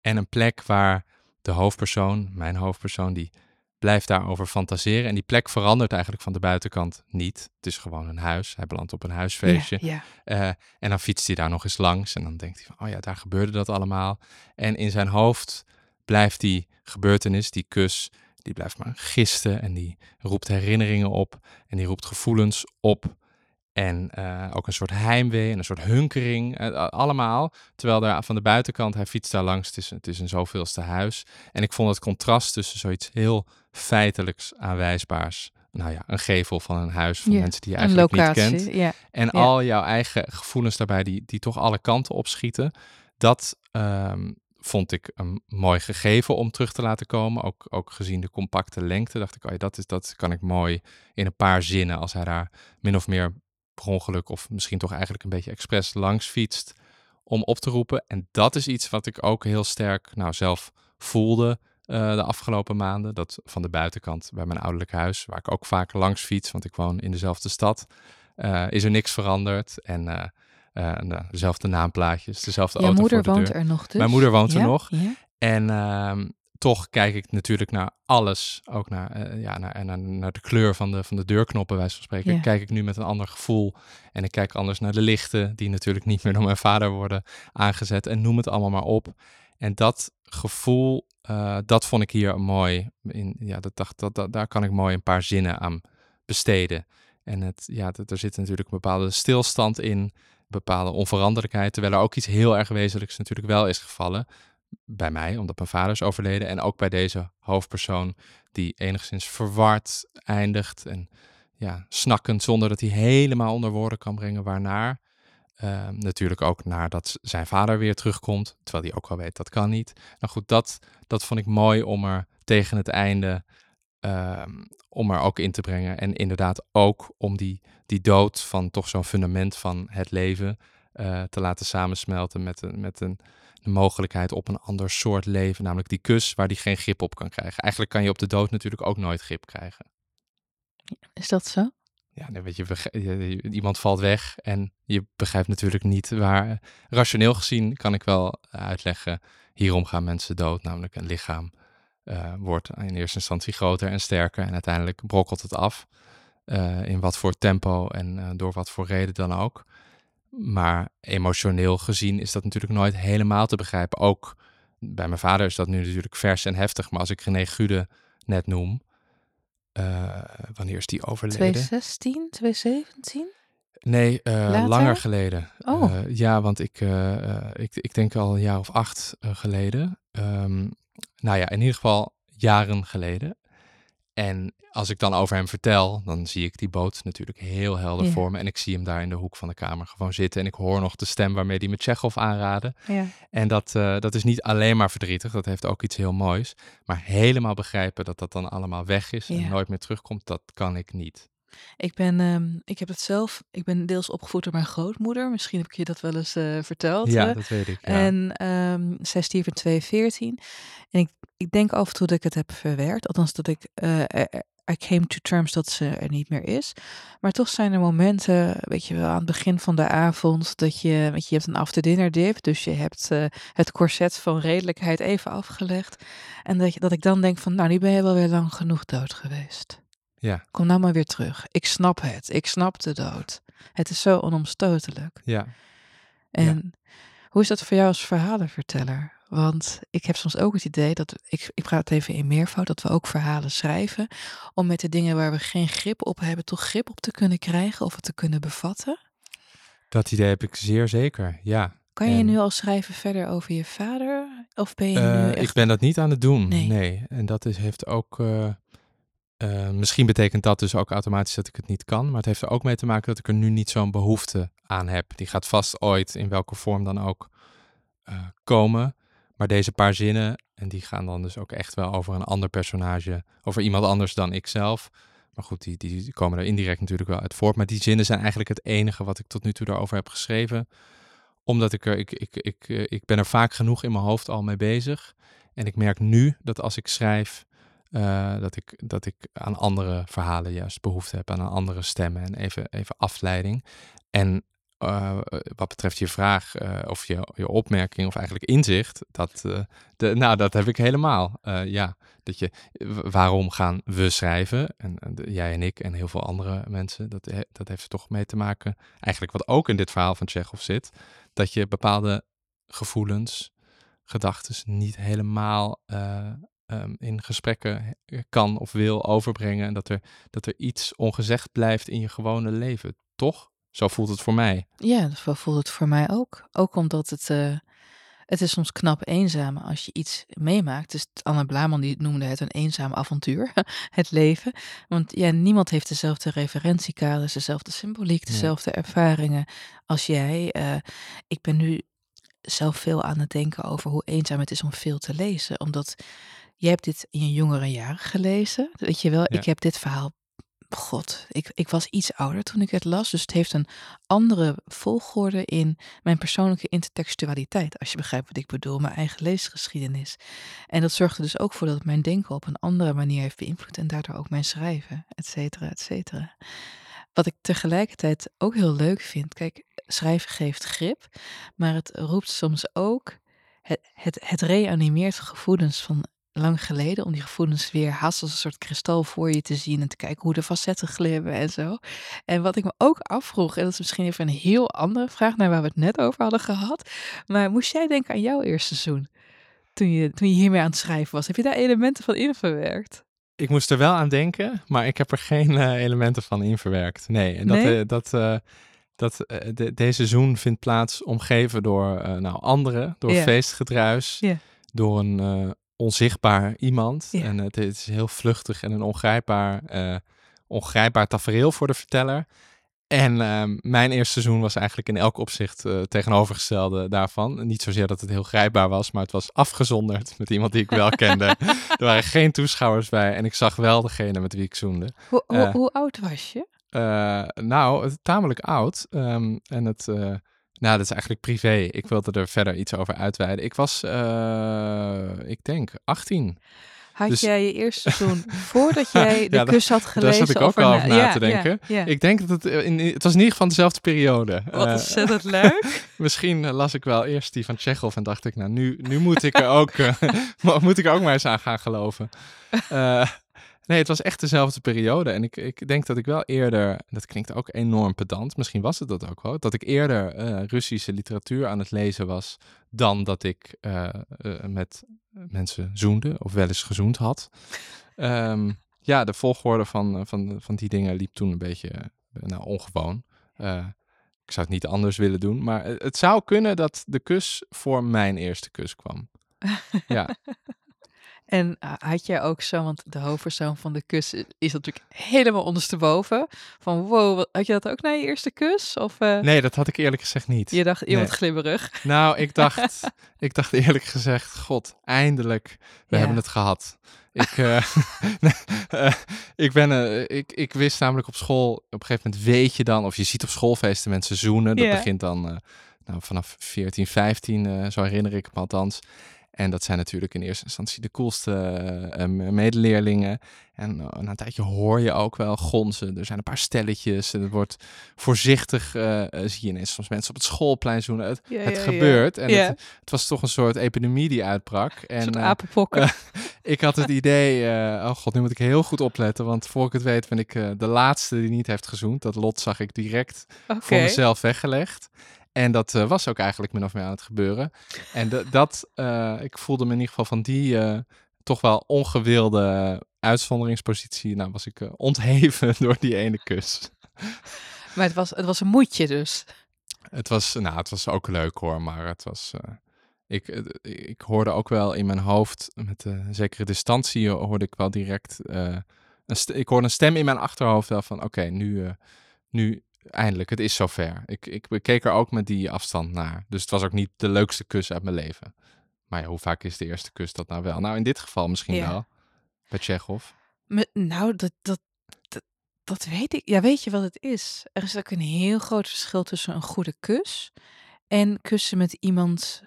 Speaker 3: En een plek waar de hoofdpersoon, mijn hoofdpersoon, die blijft daarover fantaseren. En die plek verandert eigenlijk van de buitenkant niet. Het is gewoon een huis. Hij belandt op een huisfeestje. Uh, en dan fietst hij daar nog eens langs. En dan denkt hij van, oh ja, daar gebeurde dat allemaal. En in zijn hoofd blijft die gebeurtenis, die kus, die blijft maar gisten. En die roept herinneringen op. En die roept gevoelens op. En uh, ook een soort heimwee en een soort hunkering. Uh, allemaal. Terwijl daar van de buitenkant, hij fietst daar langs. Het is, het is een zoveelste huis. En ik vond het contrast tussen zoiets heel feitelijks aanwijsbaars. Nou ja, een gevel van een huis van
Speaker 2: Ja,
Speaker 3: mensen die je eigenlijk
Speaker 2: locatie.
Speaker 3: niet kent.
Speaker 2: Ja.
Speaker 3: En
Speaker 2: Ja.
Speaker 3: al jouw eigen gevoelens daarbij, die, die toch alle kanten opschieten. Dat ehm, vond ik een mooi gegeven om terug te laten komen. Ook, ook gezien de compacte lengte dacht ik, oh ja, dat, is, dat kan ik mooi in een paar zinnen. Als hij daar min of meer per ongeluk of misschien toch eigenlijk een beetje expres langs fietst. Om op te roepen. En dat is iets wat ik ook heel sterk nou, zelf voelde eh, de afgelopen maanden. Dat van de buitenkant bij mijn ouderlijk huis, waar ik ook vaak langs fiets, want ik woon in dezelfde stad, eh, is er niks veranderd. En eh, dezelfde naamplaatjes, dezelfde auto
Speaker 2: moeder
Speaker 3: voor de
Speaker 2: woont
Speaker 3: deur.
Speaker 2: er nog dus?
Speaker 3: Mijn moeder woont er nog.
Speaker 2: Ja?
Speaker 3: En ehm, toch kijk ik natuurlijk naar alles, ook naar, eh, ja, naar, naar, naar de kleur van de, van de deurknoppen, wijze van spreken.
Speaker 2: Ja.
Speaker 3: Kijk ik nu met een ander gevoel. En ik kijk anders naar de lichten, die natuurlijk niet meer door mijn vader worden aangezet. En noem het allemaal maar op. En dat gevoel, eh, dat vond ik hier mooi. In, ja, dat dacht, dat, dat, daar kan ik mooi een paar zinnen aan besteden. En het, ja, dat, er zit natuurlijk een bepaalde stilstand in, bepaalde onveranderlijkheid. Terwijl er ook iets heel erg wezenlijks natuurlijk wel is gevallen. Bij mij, omdat mijn vader is overleden. En ook bij deze hoofdpersoon, die enigszins verward eindigt. En ja, snakkend, zonder dat hij helemaal onder woorden kan brengen waarnaar. Uh, natuurlijk ook nadat zijn vader weer terugkomt, terwijl hij ook wel weet dat kan niet. Nou goed, dat, dat vond ik mooi om er tegen het einde uh, om er ook in te brengen. En inderdaad ook om die, die dood van toch zo'n fundament van het leven uh, te laten samensmelten met, een, met een, mogelijkheid op een ander soort leven. Namelijk die kus waar die geen grip op kan krijgen. Eigenlijk kan je op de dood natuurlijk ook nooit grip krijgen.
Speaker 2: Is dat zo?
Speaker 3: Ja, nee, weet je, je, iemand valt weg en je begrijpt natuurlijk niet waar. Rationeel gezien kan ik wel uitleggen, hierom gaan mensen dood, namelijk een lichaam uh, wordt in eerste instantie groter en sterker en uiteindelijk brokkelt het af. Uh, in wat voor tempo en uh, door wat voor reden dan ook. Maar emotioneel gezien is dat natuurlijk nooit helemaal te begrijpen. Ook bij mijn vader is dat nu natuurlijk vers en heftig. Maar als ik René Gude net noem, eh, wanneer is die overleden?
Speaker 2: 2016, 2017?
Speaker 3: Nee, eh, langer geleden.
Speaker 2: Oh.
Speaker 3: Eh, ja, want ik, ik, ik denk al een jaar of acht geleden. Ehm, nou ja, in ieder geval jaren geleden. En als ik dan over hem vertel, dan zie ik die boot natuurlijk heel helder
Speaker 2: Ja.
Speaker 3: voor me. En ik zie hem daar in de hoek van de kamer gewoon zitten. En ik hoor nog de stem waarmee hij me Tsjechov aanraadde.
Speaker 2: Ja.
Speaker 3: En dat, eh, dat is niet alleen maar verdrietig, dat heeft ook iets heel moois. Maar helemaal begrijpen dat dat dan allemaal weg is en nooit meer terugkomt, dat kan ik niet.
Speaker 2: Ik ben, ehm, ik heb het zelf, ik ben deels opgevoed door mijn grootmoeder. Misschien heb ik je dat wel eens eh, verteld.
Speaker 3: Ja, dat weet ik. Ja.
Speaker 2: En ehm zij stierf in 2014. En ik, ik denk af en toe dat ik het heb verwerkt. Althans, dat ik. er- I came to terms dat ze er niet meer is. Maar toch zijn er momenten, weet je wel, aan het begin van de avond. dat je. Weet je, je hebt een after dinner dip. Dus je hebt eh, het corset van redelijkheid even afgelegd. En dat, je, dat ik dan denk: van, nou, nu ben je wel weer lang genoeg dood geweest.
Speaker 3: Ja.
Speaker 2: Kom nou maar weer terug. Ik snap het. Ik snap de dood. Het is zo onomstotelijk.
Speaker 3: ja.
Speaker 2: En hoe is dat voor jou als verhalenverteller? Want ik heb soms ook het idee dat, ik, ik praat even in meervoud, dat we ook verhalen schrijven. Om met de dingen waar we geen grip op hebben, toch grip op te kunnen krijgen of het te kunnen bevatten.
Speaker 3: Dat idee heb ik zeer zeker, ja.
Speaker 2: Kan je
Speaker 3: En-
Speaker 2: nu al schrijven verder over je vader? Of ben je
Speaker 3: Eh,
Speaker 2: nu echt...
Speaker 3: Ik ben dat niet aan het doen,
Speaker 2: Nee.
Speaker 3: nee. En dat is, heeft ook... eh, eh, misschien betekent dat dus ook automatisch dat ik het niet kan. Maar het heeft er ook mee te maken dat ik er nu niet zo'n behoefte aan heb. Die gaat vast ooit, in welke vorm dan ook, eh, komen. Maar deze paar zinnen, en die gaan dan dus ook echt wel over een ander personage. Over iemand anders dan ikzelf. Maar goed, die, die komen er indirect natuurlijk wel uit voort. Maar die zinnen zijn eigenlijk het enige wat ik tot nu toe daarover heb geschreven. Omdat ik er, ik, ik, ik, eh, ik ben er vaak genoeg in mijn hoofd al mee bezig. En ik merk nu dat als ik schrijf, eh, dat, ik, dat ik aan andere verhalen juist behoefte heb, aan andere stemmen en even, even afleiding. En eh, wat betreft je vraag eh, of je, je opmerking of eigenlijk inzicht, dat, de, nou, dat heb ik helemaal. Ja, dat je, waarom gaan we schrijven? En, jij en ik en heel veel andere mensen, dat, dat heeft er toch mee te maken. Eigenlijk wat ook in dit verhaal van Tsjechov zit, dat je bepaalde gevoelens, gedachten niet helemaal eh, ehm, in gesprekken he- kan of wil overbrengen. En dat er, dat er iets ongezegd blijft in je gewone leven. Toch? Zo voelt het voor mij.
Speaker 2: Ja, zo voelt het voor mij ook. Ook omdat het, eh, het is soms knap eenzaam als je iets meemaakt. Dus Anne Blaman die noemde het een eenzaam avontuur, het leven. Want ja, niemand heeft dezelfde referentiekaders, dezelfde symboliek,
Speaker 3: Nee.
Speaker 2: dezelfde ervaringen als jij. Eh, ik ben nu zelf veel aan het denken over hoe eenzaam het is om veel te lezen. Omdat jij hebt dit in je jongere jaren gelezen. Weet je wel,
Speaker 3: Ja.
Speaker 2: ik heb dit verhaal God, ik, ik was iets ouder toen ik het las, dus het heeft een andere volgorde in mijn persoonlijke intertextualiteit, als je begrijpt wat ik bedoel, mijn eigen leesgeschiedenis. En dat zorgde dus ook voor dat mijn denken op een andere manier heeft beïnvloed en daardoor ook mijn schrijven, et cetera, et cetera. Wat ik tegelijkertijd ook heel leuk vind, kijk, schrijven geeft grip, maar het roept soms ook, het, het, het reanimeert gevoelens van lang geleden om die gevoelens weer haast als een soort kristal voor je te zien en te kijken hoe de facetten glimmen en zo. En wat ik me ook afvroeg, en dat is misschien even een heel andere vraag naar waar we het net over hadden gehad, maar moest jij denken aan jouw eerste seizoen? Toen je, toen je hiermee aan het schrijven was, heb je daar elementen van in verwerkt?
Speaker 3: Ik moest er wel aan denken, maar ik heb er geen eh, elementen van in verwerkt. Nee, en dat,
Speaker 2: Nee?
Speaker 3: eh, dat, eh, dat de, deze seizoen vindt plaats omgeven door nou, anderen, door feestgedruis, door een onzichtbaar iemand.
Speaker 2: Ja.
Speaker 3: En het is heel vluchtig en een ongrijpbaar, eh, ongrijpbaar tafereel voor de verteller. En ehm, mijn eerste seizoen was eigenlijk in elk opzicht eh, tegenovergestelde daarvan. Niet zozeer dat het heel grijpbaar was, maar het was afgezonderd met iemand die ik wel kende. er waren geen toeschouwers bij en ik zag wel degene met wie ik zoende.
Speaker 2: Hoe, hoe,
Speaker 3: Eh.
Speaker 2: hoe oud was je?
Speaker 3: Nou, het- tamelijk oud. ehm, en het, nou, dat is eigenlijk privé. Ik wilde er verder iets over uitweiden. Ik was, eh, ik denk, 18.
Speaker 2: Had
Speaker 3: dus-
Speaker 2: jij je eerste seizoen voordat jij de
Speaker 3: Ja,
Speaker 2: kus had gelezen?
Speaker 3: zat ik ook wel
Speaker 2: erna?
Speaker 3: over na
Speaker 2: Ja,
Speaker 3: te denken.
Speaker 2: Ja.
Speaker 3: Ik denk dat het, eh, in, het was in ieder geval dezelfde periode.
Speaker 2: Wat
Speaker 3: Eh,
Speaker 2: ontzettend leuk.
Speaker 3: Misschien eh, las ik wel eerst die van Tsjechov en dacht ik, nou, nu, nu moet ik er ook, eh, mo- moet ik er ook maar eens aan gaan geloven. Eh, nee, het was echt dezelfde periode. En ik, ik denk dat ik wel eerder, dat klinkt ook enorm pedant, misschien was het dat ook wel, dat ik eerder eh, Russische literatuur aan het lezen was dan dat ik eh, eh, met mensen zoende of wel eens gezoend had. Ehm, ja, de volgorde van, van, van die dingen liep toen een beetje nou, ongewoon. Ik zou het niet anders willen doen, maar het zou kunnen dat de kus voor mijn eerste kus kwam. Ja.
Speaker 2: En uh, had jij ook zo, want de hoofdpersoon van de kus is natuurlijk helemaal ondersteboven. Van wow, had je dat ook na je eerste kus? Of eh,
Speaker 3: Nee, dat had ik eerlijk gezegd niet.
Speaker 2: je dacht, iemand
Speaker 3: Nee.
Speaker 2: glibberig?
Speaker 3: Nou, ik dacht, ik dacht eerlijk gezegd, god, eindelijk, we
Speaker 2: Ja.
Speaker 3: hebben het gehad. Ik, eh, eh, ik, ben, eh, ik, ik wist namelijk op school, op een gegeven moment weet je dan, of je ziet op schoolfeesten mensen zoenen. Dat begint dan eh, nou, vanaf 14, 15, eh, zo herinner ik me althans. En dat zijn natuurlijk in eerste instantie de coolste eh, medeleerlingen. En eh, na een tijdje hoor je ook wel gonzen. Er zijn een paar stelletjes. En het wordt voorzichtig, eh, zie je ineens soms mensen op het schoolplein zoenen. Het,
Speaker 2: Ja,
Speaker 3: het
Speaker 2: ja, ja.
Speaker 3: gebeurt. En
Speaker 2: Ja.
Speaker 3: het, het was toch een soort epidemie die uitbrak.
Speaker 2: Een
Speaker 3: En eh,
Speaker 2: apenpokken.
Speaker 3: ik had het idee, oh god, nu moet ik heel goed opletten. Want voor ik het weet ben ik de laatste die niet heeft gezoend. Dat lot zag ik direct voor mezelf weggelegd. En dat eh, was ook eigenlijk min of meer aan het gebeuren. En dat, eh, ik voelde me in ieder geval van die eh, toch wel ongewilde uitzonderingspositie. Nou, was ik ontheven door die ene kus.
Speaker 2: Maar het was, het was een moedje dus.
Speaker 3: Het was, nou, het was ook leuk hoor, maar het was. ik, ik hoorde ook wel in mijn hoofd, met een zekere distantie, hoorde ik wel direct. een ik hoorde een stem in mijn achterhoofd wel van: oké, nu, eh, nu eindelijk, het is zover. Ik, ik keek er ook met die afstand naar. Dus het was ook niet de leukste kus uit mijn leven. Maar ja, hoe vaak is de eerste kus dat nou wel? Nou, in dit geval misschien
Speaker 2: Ja.
Speaker 3: wel. Bij Tsjechov.
Speaker 2: Nou, dat, dat, dat, dat weet ik. Ja, weet je wat het is? Er is ook een heel groot verschil tussen een goede kus en kussen met iemand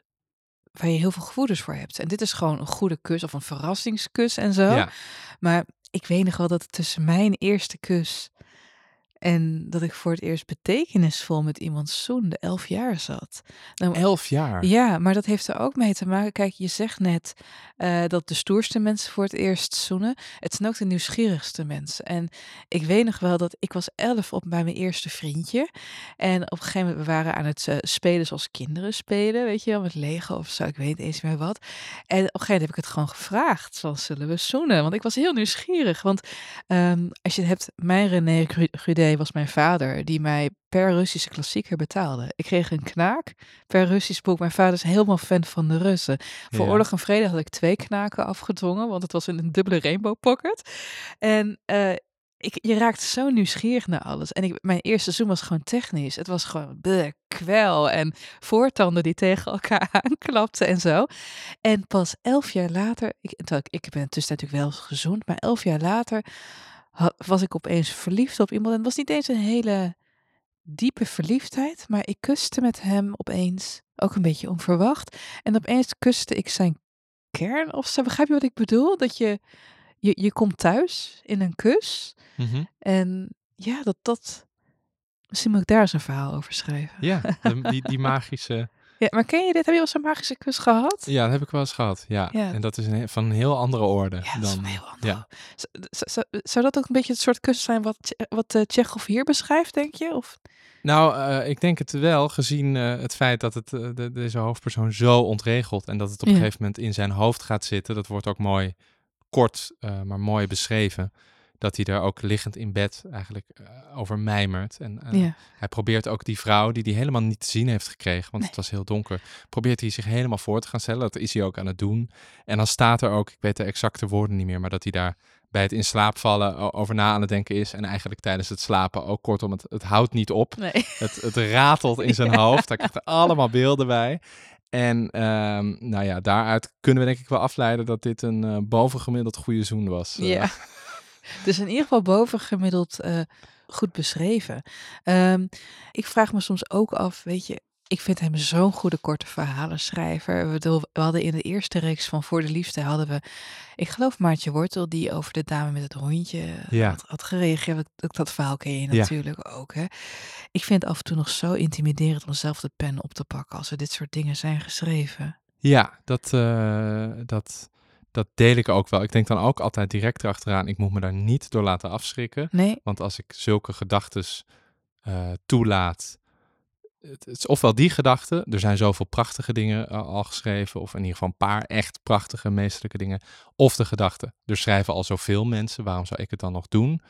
Speaker 2: waar je heel veel gevoelens voor hebt. En dit is gewoon een goede kus of een verrassingskus en zo.
Speaker 3: Ja,
Speaker 2: Maar ik weet nog wel dat het tussen mijn eerste kus en dat ik voor het eerst betekenisvol met iemand zoende, elf jaar zat. Nou,
Speaker 3: elf jaar.
Speaker 2: ja, maar dat heeft er ook mee te maken. Kijk, je zegt net eh, dat de stoerste mensen voor het eerst zoenen. Het zijn ook de nieuwsgierigste mensen. En ik weet nog wel dat ik was elf op bij mijn eerste vriendje. En op een gegeven moment, we waren aan het eh, spelen zoals kinderen spelen. Weet je wel, met Lego of zo, ik weet niet eens meer wat. En op een gegeven moment heb ik het gewoon gevraagd. Van, zullen we zoenen? Want ik was heel nieuwsgierig. Want ehm, als je het hebt, mijn René Gru- Was mijn vader. Die mij per Russische klassieker betaalde. Ik kreeg een knaak per Russisch boek. Mijn vader is helemaal fan van de Russen. Voor
Speaker 3: Ja.
Speaker 2: Oorlog en Vrede had ik twee knaken afgedwongen, want het was in een dubbele rainbow pocket. En eh, ik, je raakt zo nieuwsgierig naar alles. En ik, mijn eerste seizoen was gewoon technisch. Het was gewoon bleh, kwel en voortanden die tegen elkaar aanklapten en zo. En pas elf jaar later, ik, ik, ik ben intussen natuurlijk wel gezoend, maar elf jaar later was ik opeens verliefd op iemand. En het was niet eens een hele diepe verliefdheid, maar ik kuste met hem opeens, ook een beetje onverwacht. En opeens kuste ik zijn kern of zo. Begrijp je wat ik bedoel? Dat je, je, je komt thuis in een kus
Speaker 3: Mhm.
Speaker 2: en ja, dat dat... Misschien moet ik daar eens een verhaal over schrijven.
Speaker 3: Ja, de- die, die magische.
Speaker 2: Ja, maar ken je dit? Heb je wel een magische kus gehad?
Speaker 3: Ja, dat heb ik wel eens gehad. Ja.
Speaker 2: Ja.
Speaker 3: En dat is een, van een heel andere orde.
Speaker 2: Ja, dat
Speaker 3: dan,
Speaker 2: is een heel ander.
Speaker 3: ja.
Speaker 2: Zou dat ook een beetje het soort kus zijn wat, wat uh, Tsjechov hier beschrijft, denk je? Of?
Speaker 3: Nou, eh, ik denk het wel, gezien eh, het feit dat het, eh, de, deze hoofdpersoon zo ontregelt en dat het op een gegeven moment in zijn hoofd gaat zitten. Dat wordt ook mooi, kort, eh, maar mooi beschreven. Dat hij daar ook liggend in bed eigenlijk eh, over mijmert. En eh,
Speaker 2: ja.
Speaker 3: hij probeert ook die vrouw, die hij helemaal niet te zien heeft gekregen, want
Speaker 2: Nee.
Speaker 3: het was heel donker, probeert hij zich helemaal voor te gaan stellen. Dat is hij ook aan het doen. En dan staat er ook, ik weet de exacte woorden niet meer, maar dat hij daar bij het in slaap vallen over na aan het denken is. En eigenlijk tijdens het slapen ook kortom, het, het houdt niet op.
Speaker 2: Nee.
Speaker 3: Het, het ratelt in zijn hoofd. Hij krijgt er allemaal beelden bij. En ehm, nou ja, daaruit kunnen we denk ik wel afleiden dat dit een eh, bovengemiddeld goede zoen was.
Speaker 2: Ja. Dus in ieder geval bovengemiddeld eh, goed beschreven. Ehm, ik vraag me soms ook af, weet je, ik vind hem zo'n goede korte verhalenschrijver. We, hadden in de eerste reeks van Voor de Liefde hadden we, ik geloof Maartje Wortel, die over de dame met het hondje
Speaker 3: Ja.
Speaker 2: had, had gereageerd. Dat, dat- verhaal ken je
Speaker 3: Ja.
Speaker 2: natuurlijk ook. Hè? Ik vind het af en toe nog zo intimiderend om zelf de pen op te pakken als er dit soort dingen zijn geschreven.
Speaker 3: Ja, dat, eh, dat, dat deel ik ook wel. Ik denk dan ook altijd direct erachteraan, ik moet me daar niet door laten afschrikken.
Speaker 2: Nee?
Speaker 3: Want als ik zulke gedachten toelaat, het is ofwel die gedachte, er zijn zoveel prachtige dingen uh, al geschreven, of in ieder geval een paar echt prachtige, meestelijke dingen, of de gedachte, er schrijven al zoveel mensen, waarom zou ik het dan nog doen?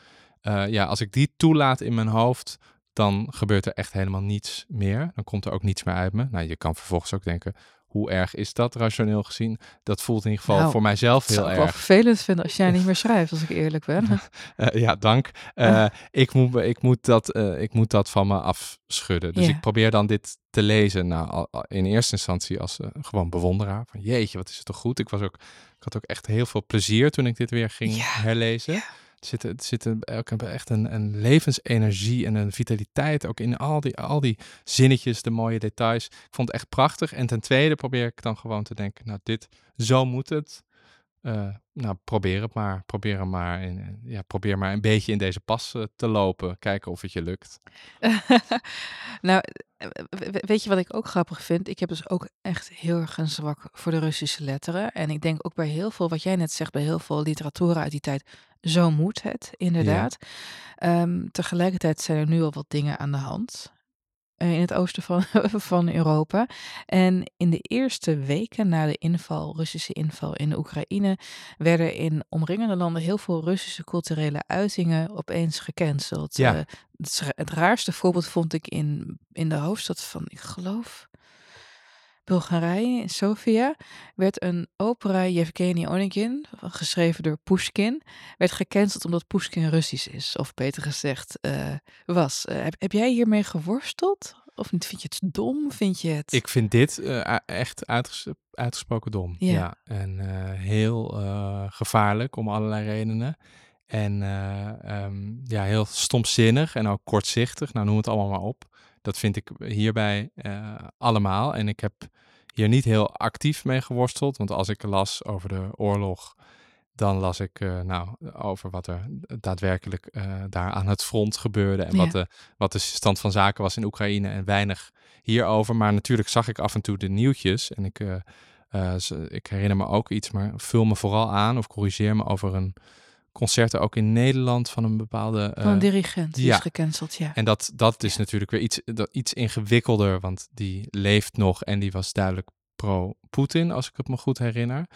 Speaker 3: Uh, ja, als ik die toelaat in mijn hoofd, dan gebeurt er echt helemaal niets meer. Dan komt er ook niets meer uit me. Nou, je kan vervolgens ook denken, hoe erg is dat rationeel gezien? Dat voelt in ieder geval
Speaker 2: Nou,
Speaker 3: voor mijzelf heel
Speaker 2: zou ik
Speaker 3: erg.
Speaker 2: wel vervelend vinden als jij niet meer schrijft, als ik eerlijk ben.
Speaker 3: Eh, ja, dank. Eh, ik, moet, ik, moet dat, eh, ik moet dat van me afschudden. Dus
Speaker 2: Ja.
Speaker 3: ik probeer dan dit te lezen. Nou, in eerste instantie als gewoon bewonderaar. Van jeetje, wat is het toch goed. Ik, was ook, ik had ook echt heel veel plezier toen ik dit weer ging
Speaker 2: Ja,
Speaker 3: herlezen.
Speaker 2: ja.
Speaker 3: Zit, er zit echt een, een levensenergie en een vitaliteit ook in al die, al die zinnetjes, de mooie details. Ik vond het echt prachtig. En ten tweede probeer ik dan gewoon te denken, nou dit, zo moet het. Eh, nou, probeer het maar. Probeer, maar ja, probeer maar een beetje in deze pas eh, te lopen. Kijken of het je lukt.
Speaker 2: nou, weet je wat ik ook grappig vind? Ik heb dus ook echt heel erg een zwak voor de Russische letteren. En ik denk ook bij heel veel, wat jij net zegt, bij heel veel literatuur uit die tijd, zo moet het, inderdaad. Ehm, tegelijkertijd zijn er nu al wat dingen aan de hand. Eh, In het oosten van, van Europa. En in de eerste weken na de inval, Russische inval in de Oekraïne, werden in omringende landen heel veel Russische culturele uitingen opeens gecanceld.
Speaker 3: Ja.
Speaker 2: Eh, het, het raarste voorbeeld vond ik in, in de hoofdstad van, ik geloof, Bulgarije, in Sofia, werd een opera Yevgeny Onegin, geschreven door Pushkin, werd gecanceld omdat Pushkin Russisch is. Of beter gezegd, eh, was. Eh, heb, heb jij hiermee geworsteld? Of niet? Vind je het dom? Vind je het...
Speaker 3: Ik vind dit eh, echt uitges- uitgesproken dom.
Speaker 2: Ja.
Speaker 3: En heel gevaarlijk om allerlei redenen. En eh, ehm, ja, heel stomzinnig en ook kortzichtig. Nou, noem het allemaal maar op. Dat vind ik hierbij eh, allemaal. En ik heb hier niet heel actief mee geworsteld. Want als ik las over de oorlog, dan las ik eh, nou, over wat er daadwerkelijk eh, daar aan het front gebeurde. En
Speaker 2: Ja.
Speaker 3: wat, de, wat de stand van zaken was in Oekraïne. En weinig hierover. Maar natuurlijk zag ik af en toe de nieuwtjes. En ik, ik herinner me ook iets, maar vul me vooral aan of corrigeer me over een concert ook in Nederland van een bepaalde.
Speaker 2: van een
Speaker 3: eh,
Speaker 2: dirigent, die
Speaker 3: ja.
Speaker 2: is gecanceld, ja.
Speaker 3: en dat, dat is natuurlijk weer iets, dat- iets ingewikkelder, want die leeft nog en die was duidelijk pro-Poetin, als ik het me goed herinner.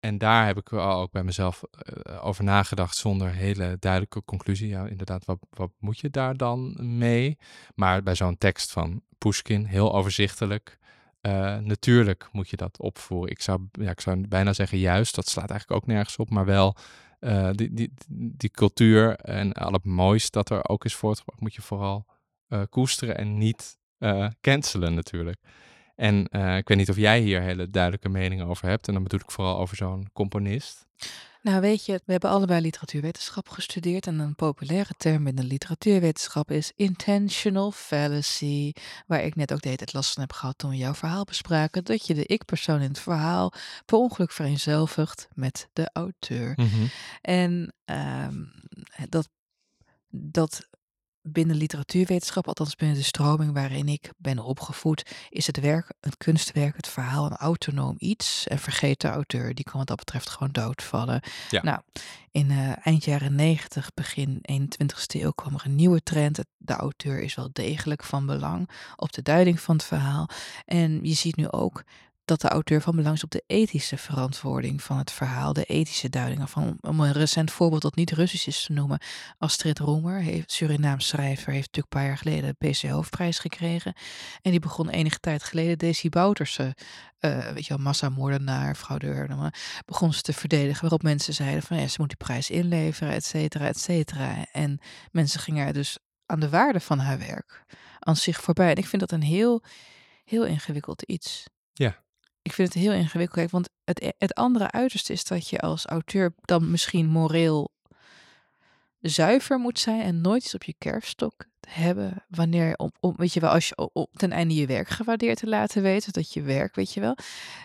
Speaker 3: En daar heb ik wel ook bij mezelf eh, over nagedacht zonder hele duidelijke conclusie. Ja, inderdaad, wat, wat moet je daar dan mee? Maar bij zo'n tekst van Pushkin, heel overzichtelijk. eh, natuurlijk moet je dat opvoeren. Ik zou, ja, ik zou bijna zeggen juist, dat slaat eigenlijk ook nergens op, maar wel eh, die, die, die cultuur en al het moois dat er ook is voortgebracht, moet je vooral eh, koesteren en niet eh, cancelen natuurlijk. En ik weet niet of jij hier hele duidelijke meningen over hebt. En dan bedoel ik vooral over zo'n componist.
Speaker 2: Nou, weet je, we hebben allebei literatuurwetenschap gestudeerd. En een populaire term in de literatuurwetenschap is intentional fallacy. Waar ik net ook de hele tijd last van heb gehad toen we jouw verhaal bespraken. Dat je de ik-persoon in het verhaal per ongeluk vereenzelvigt met de auteur. En ehm, dat, dat binnen literatuurwetenschap, althans binnen de stroming waarin ik ben opgevoed, is het werk, het kunstwerk, het verhaal een autonoom iets. En vergeet de auteur, die kan wat dat betreft gewoon doodvallen.
Speaker 3: Ja.
Speaker 2: Nou, in eh, eind jaren 90, begin 21ste eeuw kwam er een nieuwe trend. De auteur is wel degelijk van belang op de duiding van het verhaal. En je ziet nu ook dat de auteur van belang is op de ethische verantwoording van het verhaal, de ethische duidingen van. Om een recent voorbeeld dat niet Russisch is te noemen. Astrid Roemer, heeft, Surinaams schrijver, heeft natuurlijk een paar jaar geleden de PC Hoofdprijs gekregen. En die begon enige tijd geleden Desi Bouterse, eh weet je wel, massamoordenaar, fraudeur, begon ze te verdedigen. Waarop mensen zeiden van ja, ze moet die prijs inleveren, et cetera, et cetera. En mensen gingen er dus aan de waarde van haar werk aan zich voorbij. En ik vind dat een heel, heel ingewikkeld iets.
Speaker 3: Ja.
Speaker 2: Ik vind het heel ingewikkeld, want het, het andere uiterste is dat je als auteur dan misschien moreel zuiver moet zijn en nooit iets op je kerfstok hebben wanneer om, om weet je wel als je o- o- ten einde je werk gewaardeerd te laten weten dat je werk weet je wel.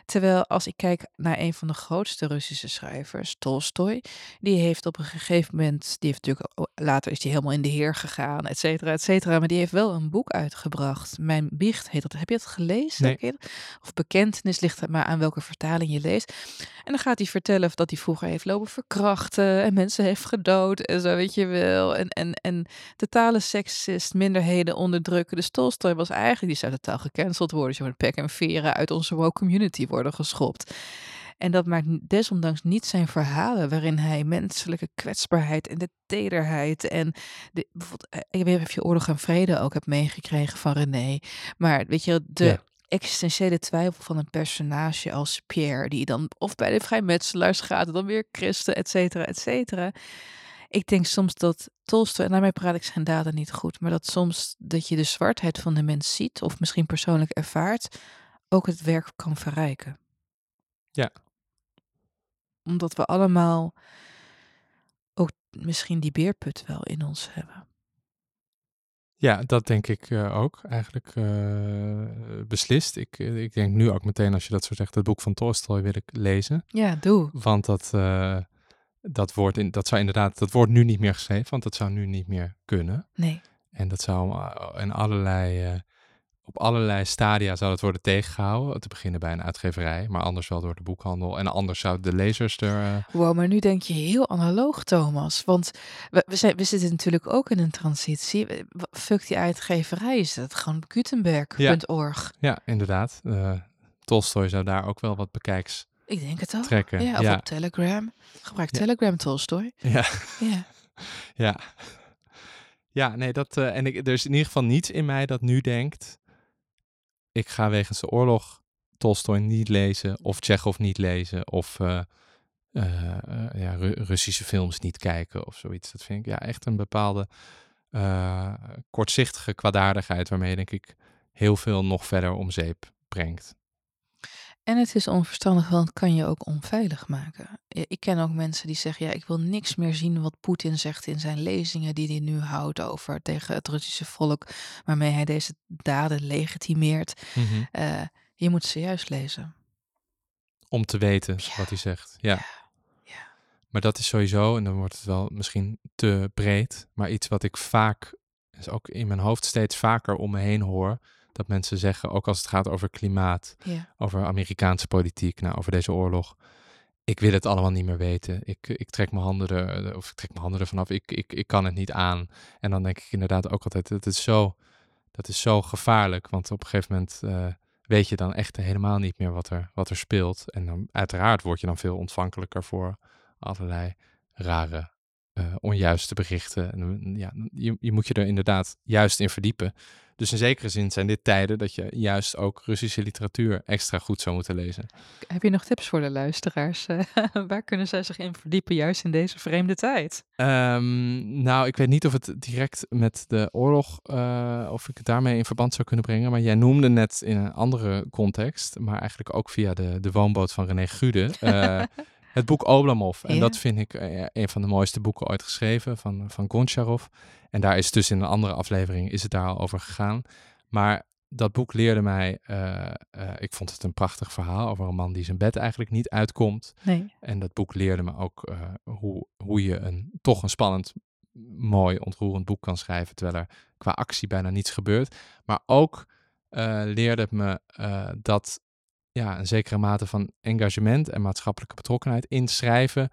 Speaker 2: Terwijl als ik kijk naar een van de grootste Russische schrijvers Tolstoy die heeft op een gegeven moment die heeft natuurlijk later is hij helemaal in de heer gegaan et cetera et cetera maar die heeft wel een boek uitgebracht. Mijn biecht heet dat. Heb je het gelezen?
Speaker 3: Nee.
Speaker 2: Of bekentenis ligt er maar aan welke vertaling je leest. En dan gaat hij vertellen dat hij vroeger heeft lopen verkrachten en mensen heeft gedood en zo weet je wel. En en en totale seks racist, minderheden onderdrukken. Dus Tolstoy was eigenlijk, die zou totaal gecanceld worden. Zo met pek en veren uit onze woke community worden geschopt. En dat maakt desondanks niet zijn verhalen waarin hij menselijke kwetsbaarheid en de tederheid en de, bijvoorbeeld, eh, ik weet niet of je Oorlog en Vrede ook hebt meegekregen van René, maar weet je, de
Speaker 3: Ja.
Speaker 2: existentiële twijfel van een personage als Pierre, die dan of bij de vrijmetselaars gaat, dan weer christen, et cetera, et cetera. Ik denk soms dat Tolstoy, en daarmee praat ik zijn daden niet goed, maar dat soms dat je de zwartheid van de mens ziet, of misschien persoonlijk ervaart, ook het werk kan verrijken.
Speaker 3: Ja.
Speaker 2: Omdat we allemaal ook misschien die beerput wel in ons hebben.
Speaker 3: Ja, dat denk ik eh, ook eigenlijk eh, beslist. Ik, eh, ik denk nu ook meteen als je dat zo zegt, het boek van Tolstoy wil ik lezen.
Speaker 2: Ja, doe.
Speaker 3: Want dat, dat, wordt in, dat zou inderdaad, dat wordt nu niet meer geschreven, want dat zou nu niet meer kunnen.
Speaker 2: Nee.
Speaker 3: En dat zou eh, in allerlei, eh, op allerlei stadia zou het worden tegengehouden. Te beginnen bij een uitgeverij, maar anders wel door de boekhandel. En anders zouden de lezers er... eh,
Speaker 2: Wow, maar nu denk je heel analoog, Thomas. Want we, we, zijn, we zitten natuurlijk ook in een transitie. Fuck die uitgeverij, is dat gewoon Gutenberg.org.
Speaker 3: ja, inderdaad. eh Tolstoy zou daar ook wel wat bekijks
Speaker 2: Ik denk het al.
Speaker 3: trekken.
Speaker 2: Ja, of
Speaker 3: ja.
Speaker 2: op Telegram. Gebruik
Speaker 3: Ja.
Speaker 2: Telegram, Tolstoy.
Speaker 3: ja.
Speaker 2: Ja.
Speaker 3: Ja. Ja, nee, dat. eh, en ik, er is in ieder geval niets in mij dat nu denkt. Ik ga wegens de oorlog Tolstoy niet lezen. Of Tsjechov niet lezen. Of eh, eh, ja, Ru- Russische films niet kijken. Of zoiets. Dat vind ik ja, echt een bepaalde kortzichtige kwaadaardigheid. Waarmee denk ik heel veel nog verder om zeep brengt.
Speaker 2: En het is onverstandig, want het kan je ook onveilig maken. Ik ken ook mensen die zeggen, ja, ik wil niks meer zien wat Poetin zegt in zijn lezingen die hij nu houdt over tegen het Russische volk, waarmee hij deze daden legitimeert. Eh, je moet ze juist lezen.
Speaker 3: Om te weten
Speaker 2: Ja.
Speaker 3: wat hij zegt. Ja.
Speaker 2: Ja.
Speaker 3: Maar dat is sowieso, en dan wordt het wel misschien te breed, maar iets wat ik vaak, is ook in mijn hoofd steeds vaker om me heen hoor, dat mensen zeggen, ook als het gaat over klimaat,
Speaker 2: Ja.
Speaker 3: over Amerikaanse politiek, nou, over deze oorlog. Ik wil het allemaal niet meer weten. Ik, ik trek mijn handen er, of ik trek mijn handen ervan af. Ik, ik, ik kan het niet aan. En dan denk ik inderdaad ook altijd, dat is zo, dat is zo gevaarlijk. Want op een gegeven moment eh, weet je dan echt helemaal niet meer wat er, wat er speelt. En dan uiteraard word je dan veel ontvankelijker voor allerlei rare, eh, onjuiste berichten. En, dan- ja, je, je moet je er inderdaad juist in verdiepen. Dus in zekere zin zijn dit tijden dat je juist ook Russische literatuur extra goed zou moeten lezen.
Speaker 2: Heb je nog tips voor de luisteraars? Eh, Waar kunnen zij zich in verdiepen, juist in deze vreemde tijd?
Speaker 3: Ehm, nou, ik weet niet of het direct met de oorlog, eh, of ik het daarmee in verband zou kunnen brengen. Maar jij noemde net in een andere context, maar eigenlijk ook via de, de woonboot van René Gude, het boek Oblomov. En
Speaker 2: Ja.
Speaker 3: dat vind ik eh, een van de mooiste boeken ooit geschreven van, van Goncharov. En daar is dus in een andere aflevering is het daar al over gegaan. Maar dat boek leerde mij, eh, eh, ik vond het een prachtig verhaal over een man die zijn bed eigenlijk niet uitkomt.
Speaker 2: Nee.
Speaker 3: En dat boek leerde me ook hoe, hoe je een toch een spannend, mooi, ontroerend boek kan schrijven, terwijl er qua actie bijna niets gebeurt. Maar ook leerde het me dat ja, een zekere mate van engagement en maatschappelijke betrokkenheid in schrijven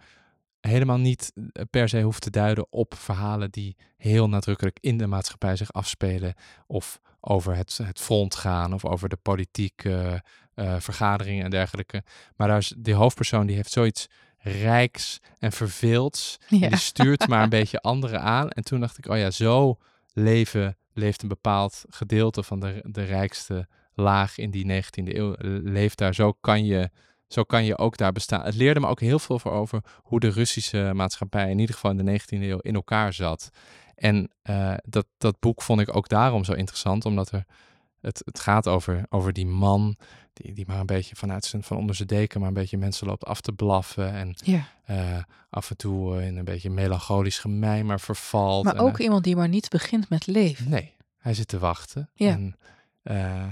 Speaker 3: helemaal niet eh, per se hoeft te duiden op verhalen die heel nadrukkelijk in de maatschappij zich afspelen of over het, het front gaan of over de politieke eh, vergaderingen en dergelijke. Maar daar is, die hoofdpersoon die heeft zoiets rijks en verveelds. En die stuurt maar een beetje anderen aan. En toen dacht ik, oh ja, zo leven, leeft een bepaald gedeelte van de, de rijkste laag in die 19e eeuw. Leeft daar, zo kan je, zo kan je ook daar bestaan. Het leerde me ook heel veel voor over hoe de Russische maatschappij, in ieder geval in de 19e eeuw, in elkaar zat. En eh, dat, dat boek vond ik ook daarom zo interessant, omdat er, het, het gaat over, over die man die, die maar een beetje vanuit zijn, van onder zijn deken, maar een beetje mensen loopt af te blaffen. En
Speaker 2: Ja.
Speaker 3: eh, af en toe eh, in een beetje melancholisch gemijmer vervalt.
Speaker 2: Maar
Speaker 3: en,
Speaker 2: ook
Speaker 3: eh,
Speaker 2: iemand die maar niet begint met leven.
Speaker 3: Nee, hij zit te wachten.
Speaker 2: Ja.
Speaker 3: En eh,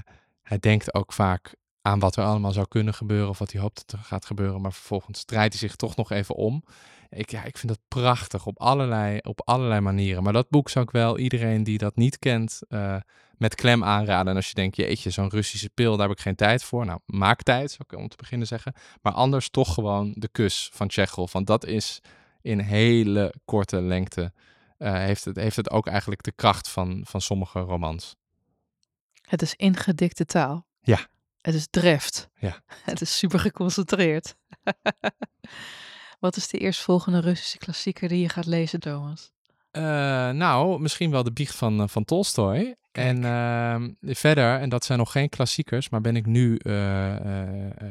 Speaker 3: hij denkt ook vaak aan wat er allemaal zou kunnen gebeuren of wat hij hoopt dat er gaat gebeuren, maar vervolgens draait hij zich toch nog even om. Ik, ja, ik vind dat prachtig op allerlei, op allerlei manieren. Maar dat boek zou ik wel iedereen die dat niet kent eh, met klem aanraden. En als je denkt, jeetje, zo'n Russische pil, daar heb ik geen tijd voor. Nou, maak tijd, zou ik om te beginnen zeggen. Maar anders toch gewoon de kus van Tsjechov. Want dat is in hele korte lengte eh, heeft, het, heeft het ook eigenlijk de kracht van, van sommige romans.
Speaker 2: Het is ingedikte taal.
Speaker 3: Ja.
Speaker 2: Het is dreft.
Speaker 3: Ja.
Speaker 2: Het is super geconcentreerd. Wat is de eerstvolgende Russische klassieker die je gaat lezen, Thomas?
Speaker 3: Eh, nou, misschien wel de biecht van, uh, van Tolstoy. En uh, verder, en dat zijn nog geen klassiekers, maar ben ik nu, uh,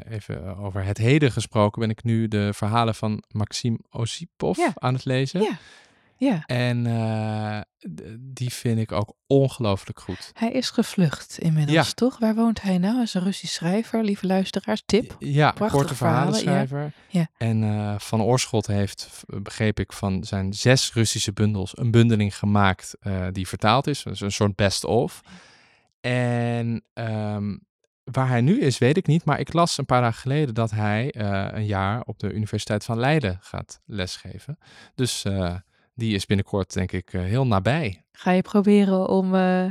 Speaker 3: even over het heden gesproken, ben ik nu de verhalen van Maxim Osipov
Speaker 2: ja.
Speaker 3: aan het lezen.
Speaker 2: Ja. Ja.
Speaker 3: En uh, die vind ik ook ongelooflijk goed.
Speaker 2: Hij is gevlucht inmiddels,
Speaker 3: Ja.
Speaker 2: toch? Waar woont hij nou? Hij is een Russisch schrijver, lieve luisteraars. Tip.
Speaker 3: Ja, korte
Speaker 2: verhalen,
Speaker 3: verhalenschrijver.
Speaker 2: Ja.
Speaker 3: En eh, Van Oorschot heeft, begreep ik, van zijn zes Russische bundels een bundeling gemaakt eh, die vertaald is. Dus een soort best-of. En ehm, waar hij nu is, weet ik niet. Maar ik las een paar dagen geleden dat hij eh, een jaar op de Universiteit van Leiden gaat lesgeven. Dus eh, die is binnenkort, denk ik, eh, heel nabij.
Speaker 2: Ga je proberen om eh,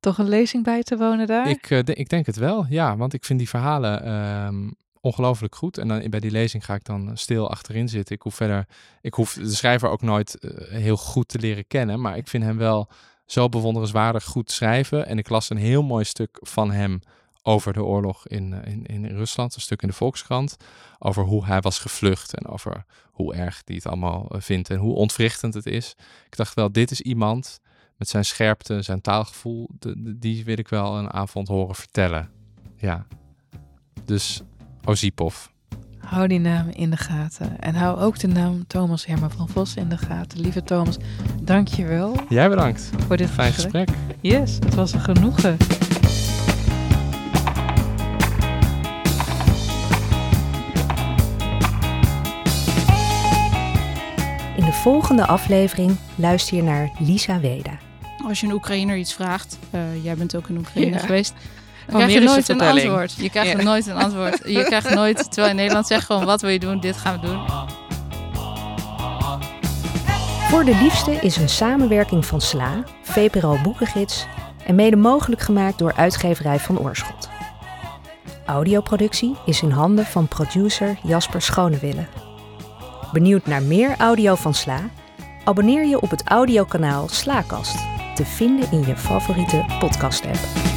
Speaker 2: toch een lezing bij te wonen daar?
Speaker 3: Ik, eh, de- ik denk het wel, ja. Want ik vind die verhalen ehm, ongelooflijk goed. En dan, bij die lezing ga ik dan stil achterin zitten. Ik hoef verder, ik hoef de schrijver ook nooit heel goed te leren kennen. Maar ik vind hem wel zo bewonderenswaardig goed schrijven. En ik las een heel mooi stuk van hem over de oorlog in, eh, in, in Rusland. Een stuk in de Volkskrant. Over hoe hij was gevlucht. En over hoe erg hij het allemaal eh, vindt. En hoe ontwrichtend het is. Ik dacht wel, dit is iemand met zijn scherpte, zijn taalgevoel, de, de- die wil ik wel een avond horen vertellen. Ja. Dus Ozipov.
Speaker 2: Hou die naam in de gaten. En hou ook de naam Thomas Herman van Vos in de gaten. Lieve Thomas, dank je wel
Speaker 3: Jij bedankt.
Speaker 2: voor dit
Speaker 3: Fijn
Speaker 2: gesprek.
Speaker 3: gesprek.
Speaker 2: Yes, het was een genoegen.
Speaker 1: Volgende aflevering luister je naar Lisa Weda.
Speaker 4: Als je een Oekraïner iets vraagt, eh, jij bent ook in Oekraïne
Speaker 2: Ja.
Speaker 4: geweest, dan krijg je nooit een antwoord. Je krijgt
Speaker 2: Ja.
Speaker 4: nooit een antwoord. Je krijgt nooit, terwijl in Nederland zegt gewoon, wat wil je doen? Dit gaan we doen.
Speaker 1: Voor de Liefste is een samenwerking van SLA, VPRO Boekengids en mede mogelijk gemaakt door uitgeverij Van Oorschot. Audioproductie is in handen van producer Jasper Schonewille. Benieuwd naar meer audio van SLA? Abonneer je op het audiokanaal Slaakast, te vinden in je favoriete podcast-app.